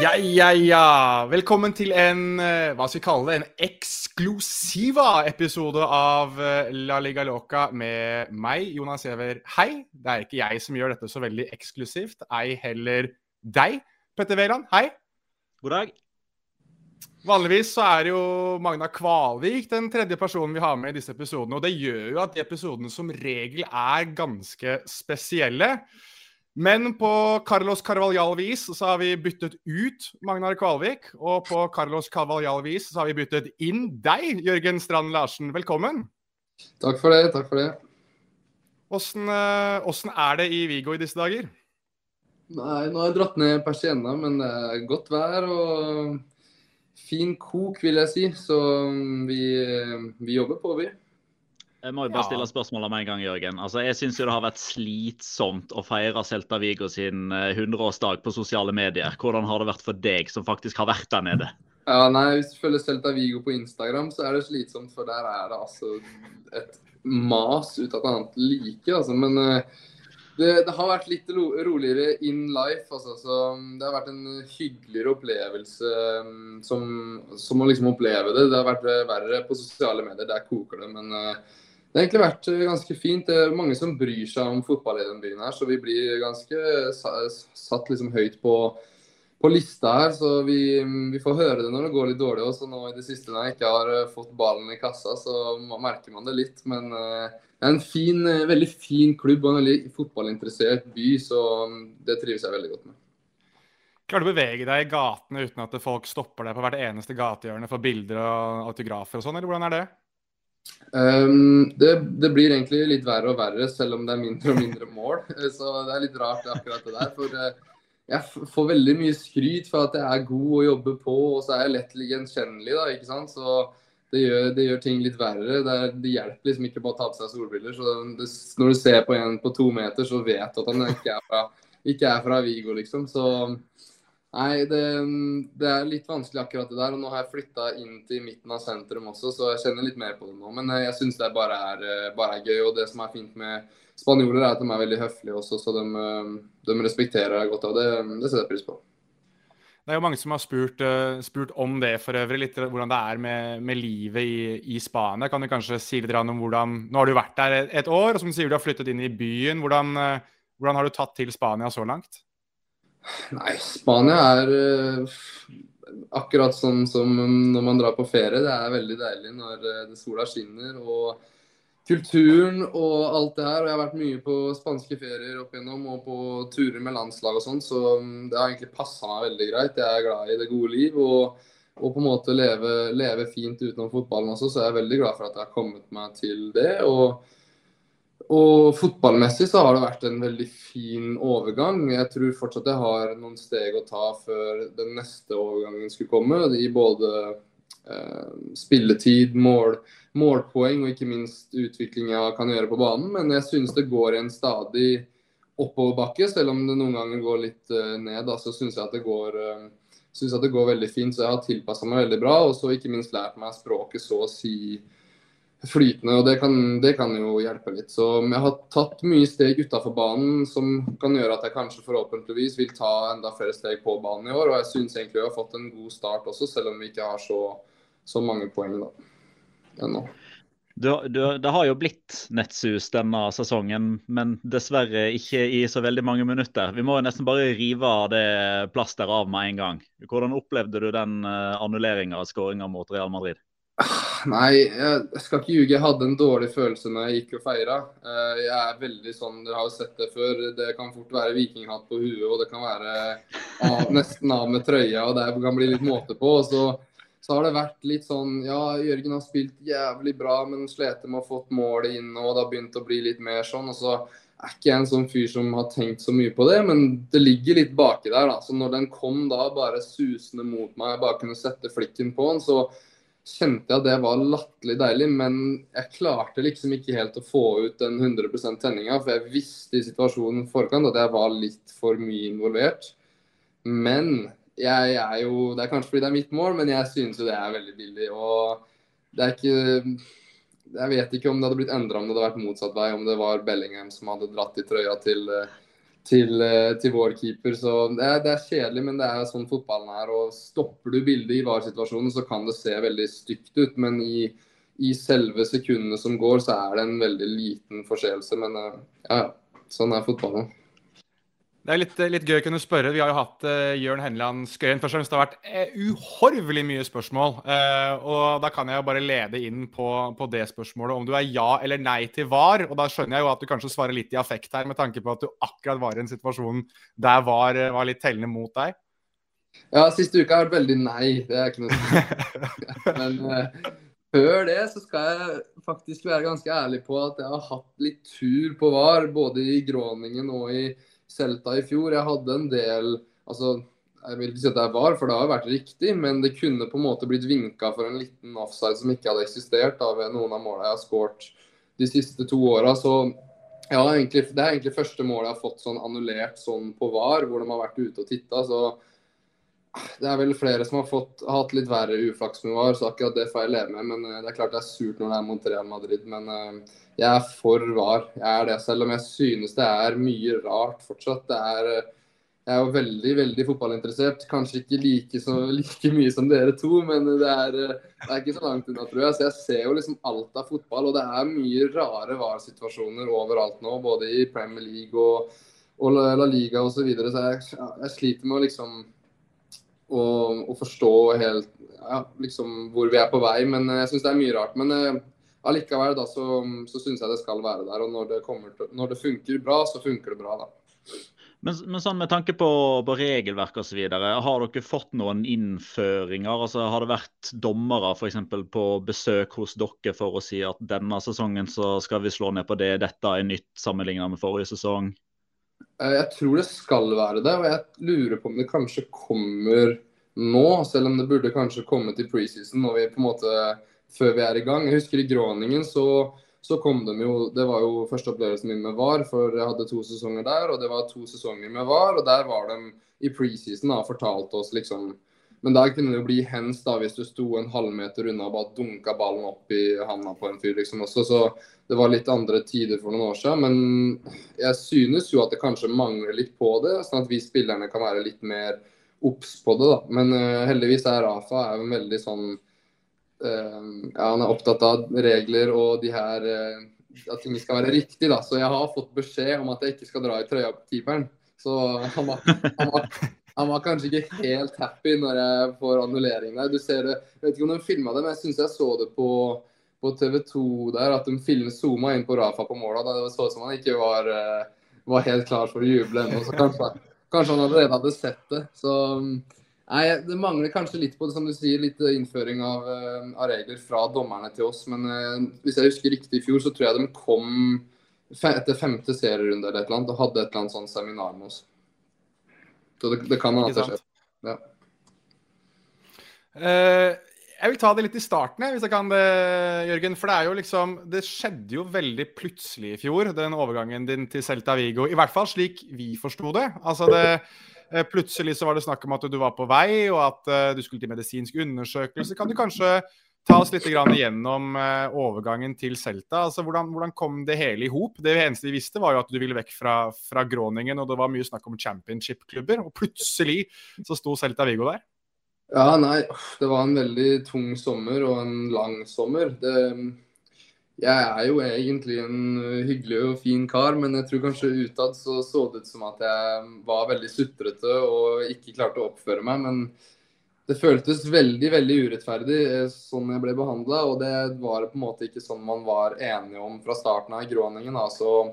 Ja, ja, ja. Velkommen til en eh, hva skal vi kalle det, en eksklusiva episode av eh, La Liga Loca med meg, Jonas Giæver. Hei. Det er ikke jeg som gjør dette så veldig eksklusivt, ei heller deg, Petter Wæland. Hei. God dag. Vanligvis så er jo Magna Kvalvik den tredje personen vi har med i disse episodene. Og det gjør jo at de episodene som regel er ganske spesielle. Men på Carlos Carvalhal-vis så har vi byttet ut Magnar Kvalvik. Og på Carlos Carvalhal-vis så har vi byttet inn deg, Jørgen Strand Larsen. Velkommen. Takk for det. takk for det. Åssen eh, er det i Vigo i disse dager? Nei, Nå har jeg dratt ned persienna, men det er godt vær og fin kok, vil jeg si. Så mm, vi, vi jobber på, vi. Jeg må jo bare stille spørsmålet med en gang, Jørgen. Altså, jeg syns det har vært slitsomt å feire Celta Vigo sin eh, 100-årsdag på sosiale medier. Hvordan har det vært for deg, som faktisk har vært der nede? Ja, nei, Hvis du følger Celta Vigo på Instagram, så er det slitsomt, for der er det altså et mas ut av et annet like. altså, Men uh, det, det har vært litt ro, roligere in life. altså, så Det har vært en hyggeligere opplevelse um, som, som å liksom oppleve det. Det har vært eh, verre på sosiale medier, der koker det. men eh, det har egentlig vært eh, ganske fint. Det er mange som bryr seg om fotball i den byen her, så vi blir ganske satt liksom høyt på, på lista her. Så vi, vi får høre det når det går litt dårlig også. Nå i det siste når jeg ikke har eh, fått ballen i kassa, så merker man det litt. Men eh, det er en fin, eh, veldig fin klubb og en veldig fotballinteressert by, så mm, det trives jeg veldig godt med. Klarer du å bevege deg i gatene uten at folk stopper deg på hvert eneste gatehjørne for bilder og autografer og sånn, eller hvordan er det? Um, det, det blir egentlig litt verre og verre, selv om det er mindre og mindre mål. Så det er litt rart akkurat det der. For eh, jeg får veldig mye skryt for at jeg er god å jobbe på, og så er jeg lett gjenkjennelig, da, ikke sant. Så det gjør, det gjør ting litt verre. Det, er, det hjelper liksom ikke bare å ta på seg solbriller. Så det, når du ser på en på to meter, så vet du at han ikke er fra, ikke er fra Vigo, liksom. Så Nei, det, det er litt vanskelig akkurat det der. og Nå har jeg flytta inn til midten av sentrum også, så jeg kjenner litt mer på det nå. Men eh, jeg syns det bare er, eh, bare er gøy. Og det som er fint med spanjoler, er at de er veldig høflige også, så de, eh, de respekterer deg godt. Og det, det setter jeg pris på. Det er jo mange som har spurt, spurt om det for øvrig, litt hvordan det er med, med livet i, i Spania. Kan du kanskje si litt om hvordan Nå har du vært der et, år, og som du sier du har flyttet inn i byen. Hvordan, hvordan har du tatt til Spania så langt? Nei, Spania er eh, akkurat sånn som når man drar på ferie. Det er veldig deilig når uh, sola skinner. og kulturen og alt det her. Og jeg har vært mye på spanske ferier opp igjennom og på turer med landslag og sånn, så mm, det har egentlig passa meg veldig greit. Jeg er glad i det gode liv og, og på en måte leve, leve, fint utenom fotballen også, så jeg er veldig glad for at jeg har kommet meg til det. og og fotballmessig så har det vært en veldig fin overgang. Jeg tror fortsatt jeg har noen steg å ta før den neste overgangen skulle komme. I både eh, spilletid, mål, målpoeng og ikke minst utvikling jeg kan gjøre på banen. Men jeg synes det går i en stadig oppoverbakke, selv om det noen ganger går litt eh, ned. Da, så synes jeg, at det går, eh, synes at det går veldig fint. Så jeg har tilpassa meg veldig bra. Og så ikke minst lært meg språket så å si flytende, og det kan, det kan, jo hjelpe litt. Så jeg har tatt mye steg utafor banen som kan gjøre at jeg kanskje forhåpentligvis vil ta enda flere steg på banen i år. Og jeg syns egentlig vi har fått en god start også, selv om vi ikke har så, så mange poeng da ennå. Du, du, det har jo blitt nettsus denne sesongen, men dessverre ikke i så veldig mange minutter. Vi må jo nesten bare rive det plasteret av med en gang. Hvordan opplevde du den uh, annulleringa av skåringa mot Real Madrid? Nei, jeg skal ikke ljuge. Jeg hadde en dårlig følelse når jeg gikk og feira. Eh, jeg er veldig sånn, Dere har jo sett det før. Det kan fort være vikinghatt på huet, og det kan være av, nesten av med trøya, og det kan bli litt måte på. og så så har det vært litt sånn Ja, Jørgen har spilt jævlig bra, men sliter med å få målet inn, og det har begynt å bli litt mer sånn. og så er ikke jeg en sånn fyr som har tenkt så mye på det, men det ligger litt baki der. da, så Når den kom da bare susende mot meg, jeg bare kunne sette flikken på den, så kjente jeg at det var latterlig deilig. Men jeg klarte liksom ikke helt å få ut den 100% tenninga, for jeg visste i situasjonen forkant at jeg var litt for mye involvert. Men jeg, er jo Det er kanskje fordi det er mitt mål, men jeg synes jo det er veldig billig. Og det er ikke Jeg vet ikke om det hadde blitt endra om det hadde vært motsatt vei, om det var Bellingham som hadde dratt i trøya til, til, til vår keeper. Så det er, det er, kjedelig, men det er sånn fotballen er. Og stopper du bildet i VAR-situasjonen, så kan det se veldig stygt ut. Men i, i selve sekundene som går, så er det en veldig liten forseelse. Men ja, sånn er fotballen. Det er litt, litt, gøy å kunne spørre. Vi har jo hatt uh, Jørn Henland Skøyen. Først og fremst det har vært uh, uhorvelig mye spørsmål. Uh, og Da kan jeg jo bare lede inn på, på, det spørsmålet om du er ja eller nei til VAR. Og Da skjønner jeg jo at du kanskje svarer litt i affekt her, med tanke på at du akkurat var i en situasjon der VAR var litt tellende mot deg. Ja, siste uka har vært veldig nei. Det er ikke noe Men før det så skal jeg faktisk være ganske ærlig på at jeg har hatt litt tur på VAR, både i Gråningen og i Celta i fjor. Jeg hadde en del altså, Jeg vil ikke si at jeg var, for det har vært riktig, men det kunne på en måte blitt vinka for en liten offside som ikke hadde eksistert da, ved noen av målene jeg har skåret de siste to åra. Så ja, egentlig, det er egentlig første målet jeg har fått sånn annullert sånn på VAR, hvor de har vært ute og titta. Så det er vel flere som har fått, hatt litt verre uflaks med VAR, så akkurat det får jeg leve med. Men eh, det er klart det er surt når det er mot Real Madrid. Men uh, jeg er for var. Jeg er det, selv om jeg synes det er mye rart fortsatt. Er, jeg er jo veldig veldig fotballinteressert. Kanskje ikke like, så, like mye som dere to, men det er, det er, ikke så langt unna, tror jeg. Så jeg ser jo liksom alt av fotball, og det er mye rare VAR-situasjoner overalt nå. Både i Premier League og, og La Liga osv. Så, videre. så jeg, jeg, sliter med å liksom å, å forstå helt ja, liksom hvor vi er på vei. Men jeg syns det er mye rart. Men eh, allikevel da, så, så syns jeg det skal være der. Og når det, til, når det, funker bra, så funker det bra, da. Men, men sånn med tanke på, på regelverk osv., har dere fått noen innføringer? Altså, har det vært dommere f.eks. på besøk hos dere for å si at denne sesongen så skal vi slå ned på det, dette er nytt sammenlignet med forrige sesong? Eh, jeg tror det skal være det, og jeg lurer på om det kanskje kommer nå. Selv om det burde kanskje kommet i preseason når vi på en måte før vi er i gang. Jeg husker i Gråningen så, så kom de jo Det var jo første opplevelsen min med VAR, for jeg hadde to sesonger der. Og det var to sesonger med VAR, og der var de i preseason og fortalte oss liksom men der kunne det jo bli hens da, hvis du sto en halvmeter unna og bare dunka ballen opp i handa på en fyr. liksom også, Så det var litt andre tider for noen år siden. Men jeg synes jo at det kanskje mangler litt på det, sånn at vi spillerne kan være litt mer obs på det. da. Men uh, heldigvis er Rafa er en veldig sånn ja, han er opptatt av regler og de her eh, at ting skal være riktig. da, Så jeg har fått beskjed om at jeg ikke skal dra i trøya på keeperen. Så han var, han var, han var kanskje ikke helt happy når jeg får annullering der. Du ser det, Jeg vet ikke om de filma det, men jeg syns jeg så det på, på TV 2 der, at de filmet zooma inn på Rafa på måla. Det så ut som han ikke var, eh, var, helt klar for å juble ennå. Så kanskje, kanskje, han allerede hadde sett det. Så nei, det mangler kanskje litt på det, som du sier, litt innføring av, eh, av regler fra dommerne til oss. Men eh, hvis jeg husker riktig i fjor, så tror jeg de kom etter femte serierunde eller et eller annet og hadde et eller annet sånn seminar med oss. Så det, det kan hende at det skjer. Ja. Uh, jeg vil ta det litt i starten, hvis jeg kan det, Jørgen. For det er jo liksom Det skjedde jo veldig plutselig i fjor, den overgangen din til Celta Vigo. I hvert fall slik vi forsto det. Altså det Plutselig så var det snakk om at du var på vei, og at uh, du skulle til medisinsk undersøkelse. Kan du kanskje ta oss litt gjennom uh, overgangen til Celta. Altså, hvordan, hvordan, kom det hele i hop? Det eneste vi visste, var jo at du ville vekk fra, fra Groningen, og det var mye snakk om championship-klubber. Og plutselig så sto Celta Vigo der. Ja, nei. Det var en veldig tung sommer og en lang sommer. Det, jeg er jo egentlig en hyggelig og fin kar, men jeg tror kanskje utad så så det ut som at jeg var veldig sutrete og ikke klarte å oppføre meg. men det føltes veldig veldig urettferdig eh, sånn jeg ble behandla. Og det var på en måte ikke sånn man var enige om fra starten av i Gråningen. Altså,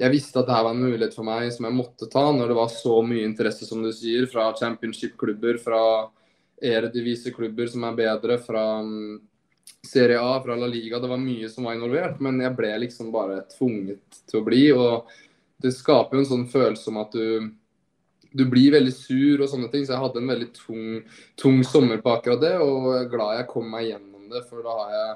jeg visste at dette var en mulighet for meg som jeg måtte ta når det var så mye interesse, som du sier, fra championship-klubber, fra erediviseklubber som er bedre, fra mm, Serie A, fra La Liga. Det var mye som var involvert, men jeg ble liksom bare tvunget til å bli. Og det skaper jo en sånn følelse om at du du blir veldig sur og sånne ting. Så jeg hadde en veldig tung, tung sommer på akkurat det, og glad jeg kom meg gjennom det. For da har jeg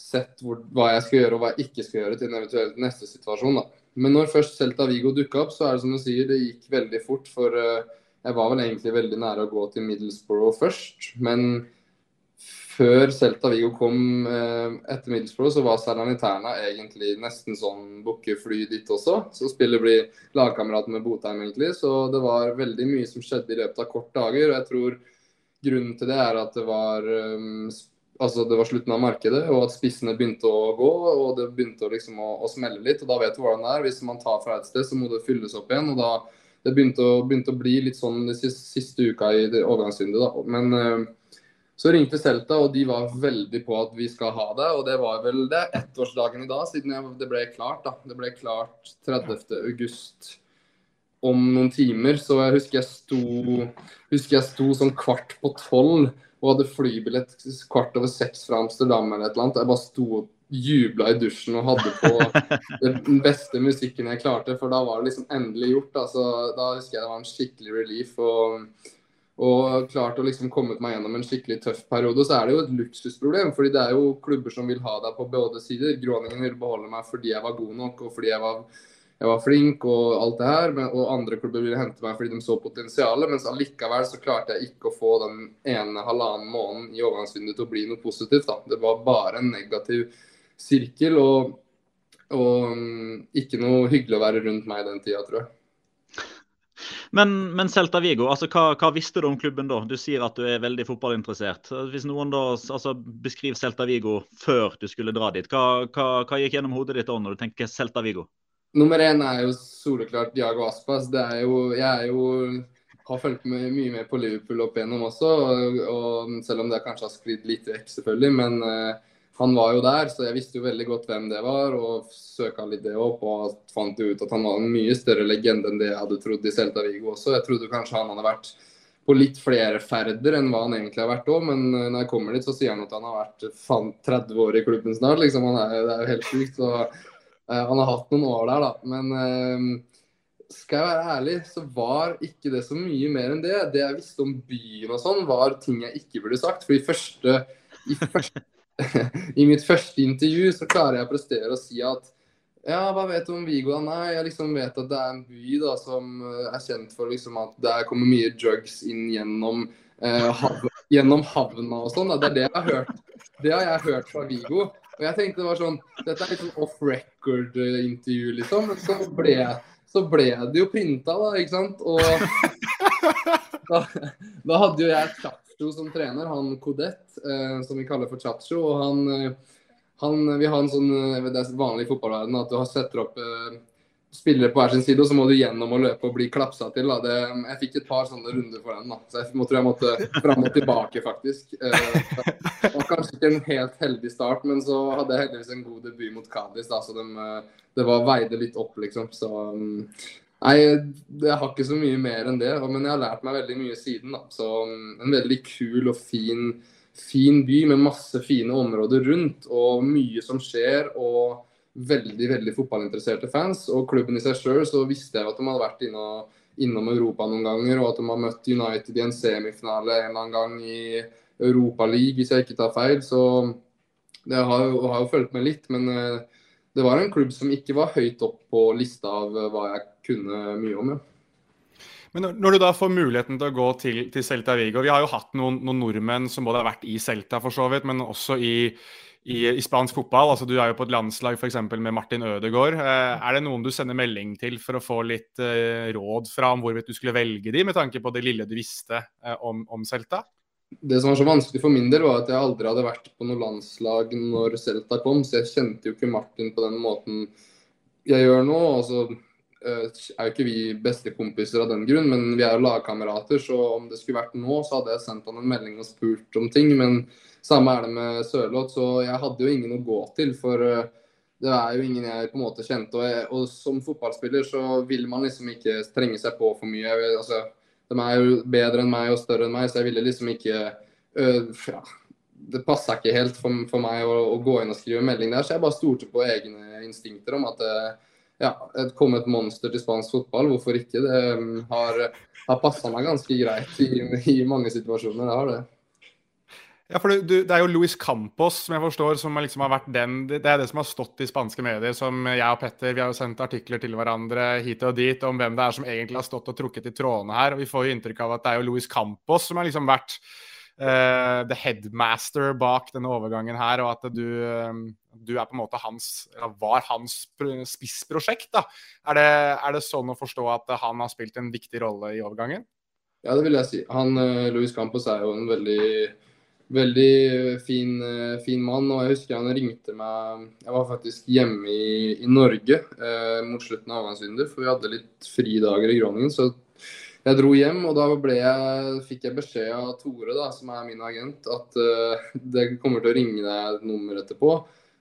sett hvor, hva jeg skal gjøre og hva jeg ikke skal gjøre til en eventuell neste situasjon. da. Men når først Celta Vigo dukka opp, så er det som du sier, det gikk veldig fort. For uh, jeg var vel egentlig veldig nære å gå til Middlesbrough først. Men før Celta Vigo kom eh, etter Middlesbrough, så var Salerniterna egentlig nesten sånn bukkefly ditt dit også. Så spiller blir lagkamerat med Botheim, egentlig. Så det var veldig mye som skjedde i løpet av kort dager. Og jeg tror grunnen til det er at det var um, altså det var slutten av markedet, og at spissene begynte å gå. Og det begynte å, liksom, å, å smelle litt. Og da vet du hvordan det er. Hvis man tar fra et sted, så må det fylles opp igjen. og da det begynte å, begynte å bli litt sånn de siste, siste uka i overgangsvinduet. da. Men uh, så ringte Celta, og de var veldig på at vi skal ha det. Og det var vel det ettårsdagen i dag, siden jeg, det ble klart. da. Det ble klart 30. august om noen timer. Så jeg husker jeg sto, husker jeg sto sånn kvart på tolv og hadde flybillett kvart over seks fra Amsterdam eller et eller annet. Jeg bare sto og jubla i dusjen og hadde på den beste musikken jeg klarte, for da var det liksom endelig gjort. Da, da husker jeg det var en skikkelig relief. og og klart å liksom komme meg gjennom en skikkelig tøff periode, så er det jo et luksusproblem. fordi det er jo klubber som vil ha deg på både sider. Gråningen vil beholde meg fordi jeg var god nok og fordi jeg var, jeg var flink og alt det her. Men, og andre klubber ville hente meg fordi de så potensialet. Mens allikevel så klarte jeg ikke å få den ene halvannen måneden i overgangsvinduet til å bli noe positivt. da. Det var bare en negativ sirkel og, og um, ikke noe hyggelig å være rundt meg den tida, tror jeg. Men, men Celta Vigo, altså, hva, hva, visste du om klubben da? Du sier at du er veldig fotballinteressert. Hvis noen da altså, Beskriv Celta Vigo før du skulle dra dit. Hva, hva, hva gikk gjennom hodet ditt da når du tenker Celta Vigo? Nummer én er jo soleklart Diago Aspas. Det er jo, jeg er jo, har fulgt med, mye med på Liverpool opp igjennom også. Og, og selv om det kanskje har sklidd litt vekk, selvfølgelig. Men uh, han var jo der, så jeg visste jo veldig godt hvem det var. Og søka litt det opp og fant ut at han var en mye større legende enn det jeg hadde trodd i Celta Vigo også. Jeg trodde kanskje han hadde vært på litt flere ferder enn hva han egentlig har vært òg, men eh, når jeg kommer dit, så sier han at han har vært 30 år i klubben snart. liksom. Er, det er jo helt sjukt. Så uh, han har hatt noen år der, da. Men uh, skal jeg være ærlig, så var ikke det så mye mer enn det. Det jeg visste om byen og sånn, var ting jeg ikke burde sagt. For i første, i første i mitt første intervju så klarer jeg å prestere å si at ja, hva vet du om Vigo? Nei, jeg liksom vet at det er en by da, som eh, er kjent for liksom at det kommer mye drugs inn gjennom, eh, hav, gjennom havna og sånn. Det er det jeg har hørt. Det har jeg hørt fra Vigo. Og jeg tenkte det var sånn Dette er litt sånn off record-intervju, liksom. Men så ble, så ble det jo printa, da, ikke sant. Og da, da hadde jo jeg Chacho som trener, han Kodet, eh, som vi kaller for Chacho. og han, eh, han, Vi har en sånn eh, det er vanlig i fotballverden at du setter opp eh, spillere på hver sin side, og så må du gjennom å løpe og bli klapsa til. Da. Det, jeg fikk et par sånne runder for den, da. så jeg tror jeg måtte fram og tilbake, faktisk. Eh, det var kanskje ikke en helt heldig start, men så hadde jeg heldigvis en god debut mot Cádiz, så de, eh, det var veide litt opp, liksom. Så mm, Nei, jeg har ikke så mye mer enn det, men jeg har lært meg veldig mye siden. da. Så mm, En veldig kul og fin, fin by med masse fine områder rundt, og mye som skjer. og veldig veldig fotballinteresserte fans. Og klubben i seg sjøl så visste jeg at de hadde vært innom, innom Europa noen ganger, og at de har møtt United i en semifinale en eller annen gang i Europa League, hvis jeg ikke tar feil. Så det har har jo fulgt med litt. Men eh, det var en klubb som ikke var høyt opp på lista av eh, hva jeg kunne mye om. ja. Men når du da får muligheten til å gå til, til Celta Vigo Vi har jo hatt noen, noen, nordmenn som både har vært i Celta, for så vidt, men også i, i, i, spansk fotball. Altså, du er jo på et landslag f.eks. med Martin Ødegaard. Eh, er det noen du sender melding til for å få litt eh, råd fra om hvorvidt du skulle velge de, med tanke på det lille du visste eh, om, om, Celta? Det som var så vanskelig for min del, var at jeg aldri hadde vært på noe landslag når Celta kom, så jeg kjente jo ikke Martin på den måten jeg gjør nå. altså er jo ikke vi bestekompiser av den grunn, men vi er jo lagkamerater. Så om det skulle vært nå, så hadde jeg sendt han en melding og spurt om ting. Men samme er det med Sørloth, så jeg hadde jo ingen å gå til. For eh, det er jo ingen jeg på en måte kjente. Og, jeg, og som fotballspiller så vil man liksom ikke trenge seg på for mye. Jeg, altså, de er jo bedre enn meg og større enn meg, så jeg ville liksom ikke øh, ja, Det passa ikke helt for, for meg å, å, gå inn og skrive melding der, så jeg bare stolte på egne instinkter om at øh, ja, et kommet monster til spansk fotball, hvorfor ikke? Det um, har, har passa meg ganske greit i, i mange situasjoner. Det har det. Ja, for du, Det er jo Luis Campos som jeg forstår, som liksom har vært den, det er det som har stått i spanske medier. som Jeg og Petter vi har jo sendt artikler til hverandre hit og dit om hvem det er som egentlig har stått og trukket i trådene her. og Vi får jo inntrykk av at det er jo Luis Campos som har liksom vært uh, the headmaster bak denne overgangen her, og at du, um, du er på en måte hans, var hans spissprosjekt. da. Er det, er det sånn å forstå at han har spilt en viktig rolle i overgangen? Ja, det vil jeg si. Han, Louis Luis Campos er jo en veldig veldig fin, eh, fin, mann. og Jeg husker han ringte meg Jeg var faktisk hjemme i, i Norge eh, mot slutten av avgangsvinduet, for vi hadde litt fridager i Groningen. Så jeg dro hjem, og da jeg, fikk jeg beskjed av Tore, da, som er min agent, at uh, det kommer til å ringe deg et nummer etterpå.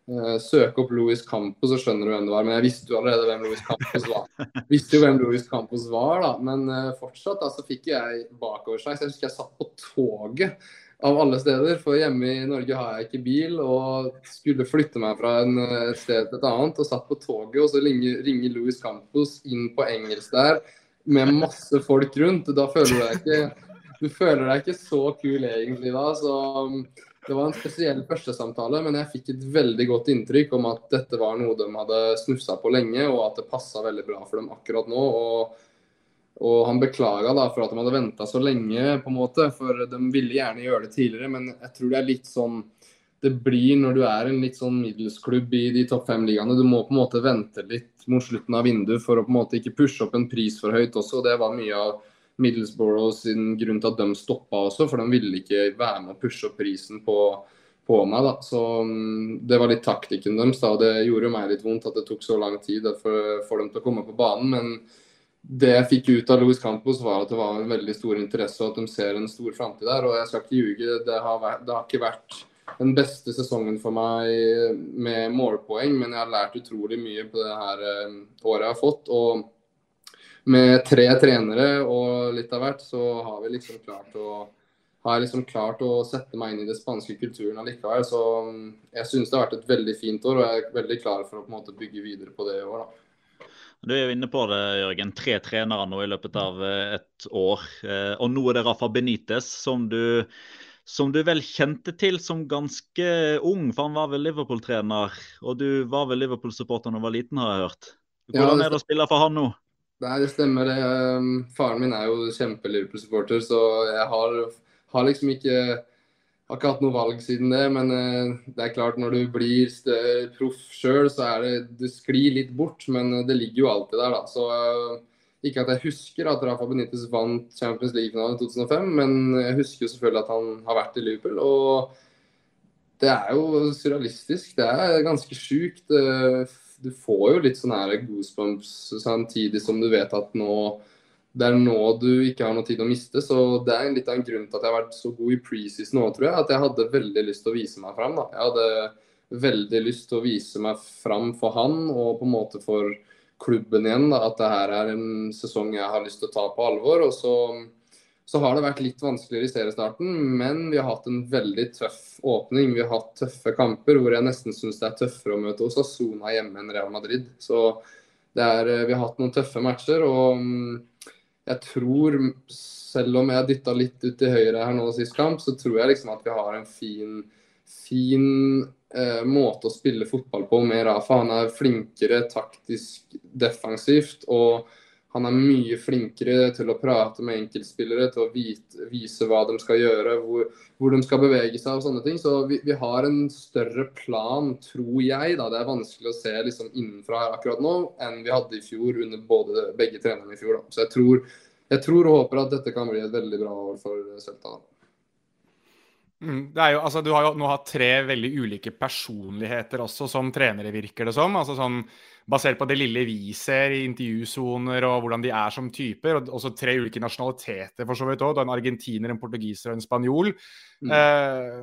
Uh, søk opp Louis Campos, så skjønner du hvem det var. Men jeg visste jo allerede hvem Louis Campos var. visste jo hvem Louis Campos var, da. Men uh, fortsatt da, så fikk jeg bakoversveis. Jeg husker jeg satt på toget av alle steder. For hjemme i Norge har jeg ikke bil, og skulle flytte meg fra en, et sted til et annet. Og satt på toget, og så ringer, ringer Louis Campos inn på engelsk der med masse folk rundt. Da føler du deg ikke, du føler deg ikke så kul egentlig da. Så det var en spesiell førstesamtale, men jeg fikk et veldig godt inntrykk om at dette var noe de hadde snufsa på lenge, og at det passa veldig bra for dem akkurat nå. og og han beklaga for at de hadde venta så lenge, på en måte, for de ville gjerne gjøre det tidligere. Men jeg tror det er litt sånn det blir når du er en litt sånn middelsklubb i de topp fem-ligaene. Du må på en måte vente litt mot slutten av vinduet for å på en måte ikke pushe opp en pris for høyt også. Det var mye av Middlesbrough sin grunn til at de stoppa også, for de ville ikke være med å pushe opp prisen på, på meg. da. Så mm, Det var litt taktikken deres. da, Det gjorde meg litt vondt at det tok så lang tid for, for dem til å komme på banen. men det jeg fikk ut av Louis Campos, var at det var en veldig stor interesse, og at de ser en stor framtid der. Og jeg skal ikke ljuge, det det har, ikke vært den beste sesongen for meg med målpoeng, men jeg har lært utrolig mye på det her eh, året jeg har fått. Og med tre trenere og litt av hvert, så har vi liksom klart å har liksom klart å sette meg inn i det spanske kulturen allikevel. Så jeg synes det har vært et veldig fint år, og jeg er veldig klar for å på en måte bygge videre på det i år. da. Du er jo inne på det, Jørgen. Tre trenere nå i løpet av eh, et år. Eh, og nå er det Rafa Benitez, som du, som du vel kjente til som ganske ung, for han var vel Liverpool-trener. Og du var vel Liverpool-supporter da du var liten, har jeg hørt. Hvordan er det å spille for han nå? Nei, det stemmer. Um, faren min er jo kjempe-Liverpool-supporter, så jeg har, har liksom ikke har ikke hatt noe valg siden det, men uh, det er klart når du blir proff sjøl, så er det Du sklir litt bort, men uh, det ligger jo alltid der, da. Så uh, ikke at jeg husker at Rafa Benitez vant Champions League-finalen i 2005, men jeg husker jo selvfølgelig at han har vært i Liverpool. Og det er jo surrealistisk. Det er ganske sjukt. Du får jo litt sånn her goosebumps samtidig som du vet at nå det er nå du ikke har noe tid å miste. Så det er litt av en grunn til at jeg har vært så god i preseason nå, tror jeg. At jeg hadde veldig lyst til å vise meg fram. Da. Jeg hadde veldig lyst til å vise meg fram for han og på en måte for klubben igjen. Da, at det her er en sesong jeg har lyst til å ta på alvor. Og så, så har det vært litt vanskeligere i seriestarten, men vi har hatt en veldig tøff åpning. Vi har hatt tøffe kamper hvor jeg nesten syns det er tøffere å møte Osasuna hjemme enn Real Madrid. Så er, vi har hatt noen tøffe matcher. og jeg tror, selv om jeg dytta litt ut til høyre her nå sist kamp, så tror jeg liksom at vi har en fin, fin eh, måte å spille fotball på med Rafa. Han er flinkere taktisk defensivt. og han er mye flinkere til å prate med enkeltspillere, til å vite, vise hva de skal gjøre, hvor, hvor, de skal bevege seg og sånne ting. Så vi, vi, har en større plan, tror jeg. da, Det er vanskelig å se liksom innenfra akkurat nå enn vi hadde i fjor under både, begge trenerne i fjor. da. Så jeg tror, jeg tror, og håper at dette kan bli et veldig bra år for Celta. da. Mm, det er jo, altså, du har jo nå hatt tre veldig ulike personligheter også som trenere, virker det som. altså sånn Basert på det lille vi ser i intervjusoner og hvordan de er som typer. Og også tre ulike nasjonaliteter, for så vidt òg. En argentiner, en portugiser og en spanjol. Mm. Eh,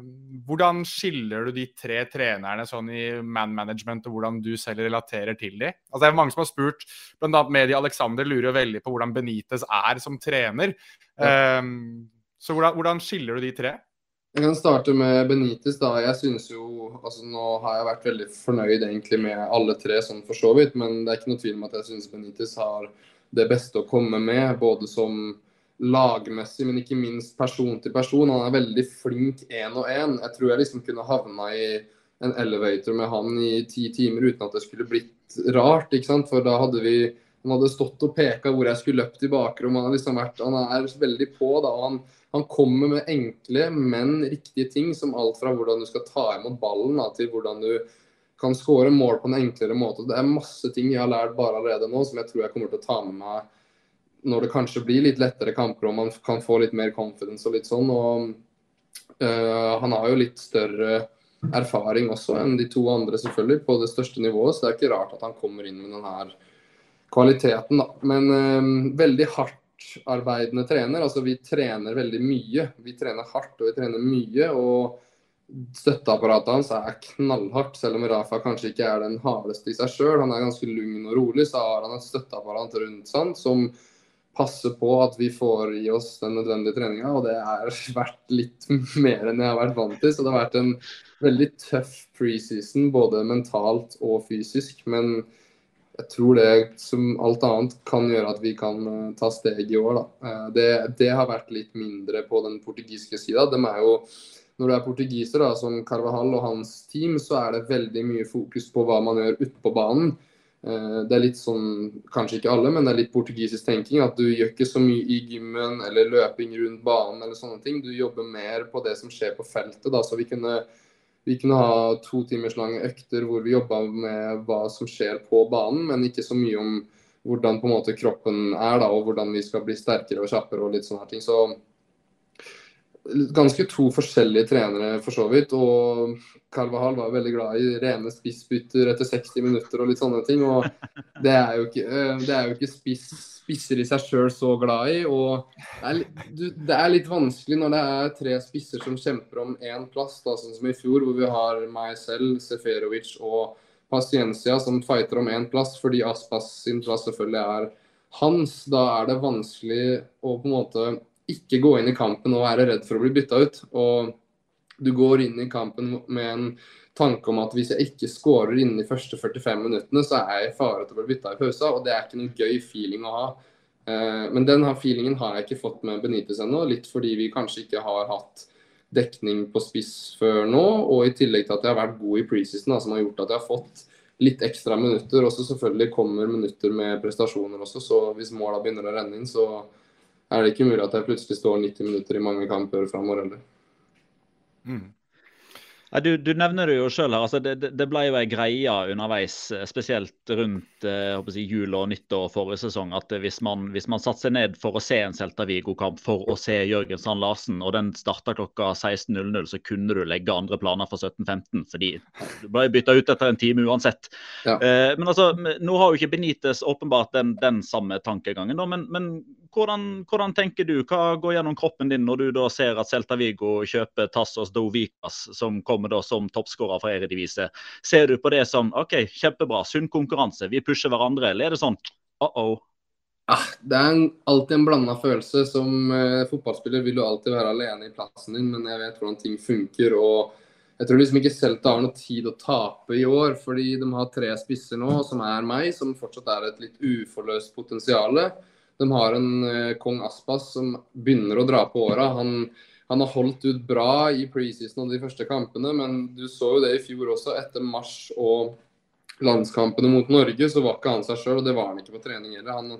hvordan skiller du de tre trenerne sånn i man management, og hvordan du selv relaterer til dem? Altså, det er mange som har spurt, bl.a. Medie Alexander lurer veldig på hvordan Benitez er som trener. Eh, så hvordan, hvordan skiller du de tre? Jeg kan starte med Benitez. da. Jeg synes jo, altså Nå har jeg vært veldig fornøyd egentlig med alle tre, sånn for så vidt. Men det er ikke noe tvil om at jeg synes Benitez har det beste å komme med. Både som lagmessig, men ikke minst person til person. Han er veldig flink én og én. Jeg tror jeg liksom kunne havna i en elevator med han i ti timer uten at det skulle blitt rart. ikke sant? For da hadde vi Han hadde stått og peka hvor jeg skulle løpt i bakrommet. Han, liksom han er veldig på. da, og han han kommer med enkle, men riktige ting, som alt fra hvordan du skal ta imot ballen, da, til hvordan du kan skåre mål på en enklere måte. Det er masse ting jeg har lært bare allerede nå, som jeg tror jeg kommer til å ta med meg når det kanskje blir litt lettere kamper og man kan få litt mer confidence og litt sånn. Og øh, han har jo litt større erfaring også enn de to andre, selvfølgelig, på det største nivået. Så det er ikke rart at han kommer inn med denne kvaliteten, da. Men øh, veldig hardt hardtarbeidende trener. Altså vi trener veldig mye. Vi trener hardt og vi trener mye. og Støtteapparatet hans er knallhardt, selv om Rafa kanskje ikke er den hardeste i seg sjøl. Han er ganske lugn og rolig, så har han et støtteapparat rundt seg som passer på at vi får i oss den nødvendige treninga. Og det er vært litt mer enn jeg har vært vant til. Så det har vært en veldig tøff preseason, både mentalt og fysisk. Men jeg tror det som alt annet kan gjøre at vi kan uh, ta steg i år. Uh, det, det, har vært litt mindre på den portugiske sida. Når du er portugiser, da, som Carvahall og hans team, så er det veldig mye fokus på hva man gjør utpå banen. Uh, det er litt sånn, kanskje ikke alle, men det er litt portugisisk tenking. At du gjør ikke så mye i gymmen eller løping rundt banen eller sånne ting. Du jobber mer på det som skjer på feltet. da, så vi kunne vi kunne ha to timers lange økter hvor vi jobba med hva som skjer på banen, men ikke så mye om hvordan på en måte kroppen er da, og hvordan vi skal bli sterkere og kjappere og litt sånne ting. Så ganske to forskjellige trenere for så vidt. Og Carvahal var veldig glad i rene spissbytter etter 60 minutter og litt sånne ting. Og det er jo ikke, eh, det er jo ikke spiss spisser i seg sjøl så glad i. og det er, det er, litt vanskelig når det er tre spisser som kjemper om én plass, da, sånn som i fjor, hvor vi har meg selv, Seferovic og Paciencia som fighter om én plass, fordi Aspas sin plass selvfølgelig er hans. Da er det vanskelig å på en måte ikke gå inn i kampen og være redd for å bli bytta ut. Og du går inn i kampen med en tanke om at hvis jeg ikke skårer innen de første 45 minuttene, så er jeg i fare til å bli bytta i pausa. Og det er ikke noen gøy feeling å ha. Eh, men den feelingen har jeg ikke fått med Benitez ennå. Litt fordi vi kanskje ikke har hatt dekning på spiss før nå. Og i tillegg til at jeg har vært god i preseason, som har gjort at jeg har fått litt ekstra minutter. Også selvfølgelig kommer minutter med prestasjoner også, så hvis måla begynner å renne inn, så er det ikke mulig at jeg plutselig står 90 minutter i mange kamper framover heller. Mm. Du, du, nevner det jo sjøl her. Altså, det, det, ble jo ei greie underveis, eh, spesielt rundt eh, si, jul og nyttår forrige sesong, at hvis man, hvis man satte seg ned for å se en Celta Vigo-kamp for å se Jørgen Sand Larsen, og den starta klokka 16.00, så kunne du legge andre planer for 17.15, fordi du ble bytta ut etter en time uansett. Ja. Eh, men altså, nå har jo ikke Benitez åpenbart den, den samme tankegangen, da, men, men hvordan, hvordan, tenker du? Hva går gjennom kroppen din når du da ser at Celta Vigo kjøper Tassos Dovikas, som kommer da som toppskårer fra Eredivise? Ser du på det som OK, kjempebra, sunn konkurranse, vi pusher hverandre, eller er det sånn uh-oh? Ah, det er en, alltid en blanda følelse. Som eh, fotballspiller vil du alltid være alene i plassen din, men jeg vet hvordan ting funker. og jeg tror liksom ikke Celta har noe tid å tape i år, fordi de har tre spisser nå, som er meg, som fortsatt er et litt uforløst potensial. De har en uh, kong Aspas som begynner å dra på åra. Han, han, har holdt ut bra i preseason og de første kampene, men du så jo det i fjor også. Etter mars og landskampene mot Norge, så var ikke han seg sjøl, og det var han ikke på trening heller. Han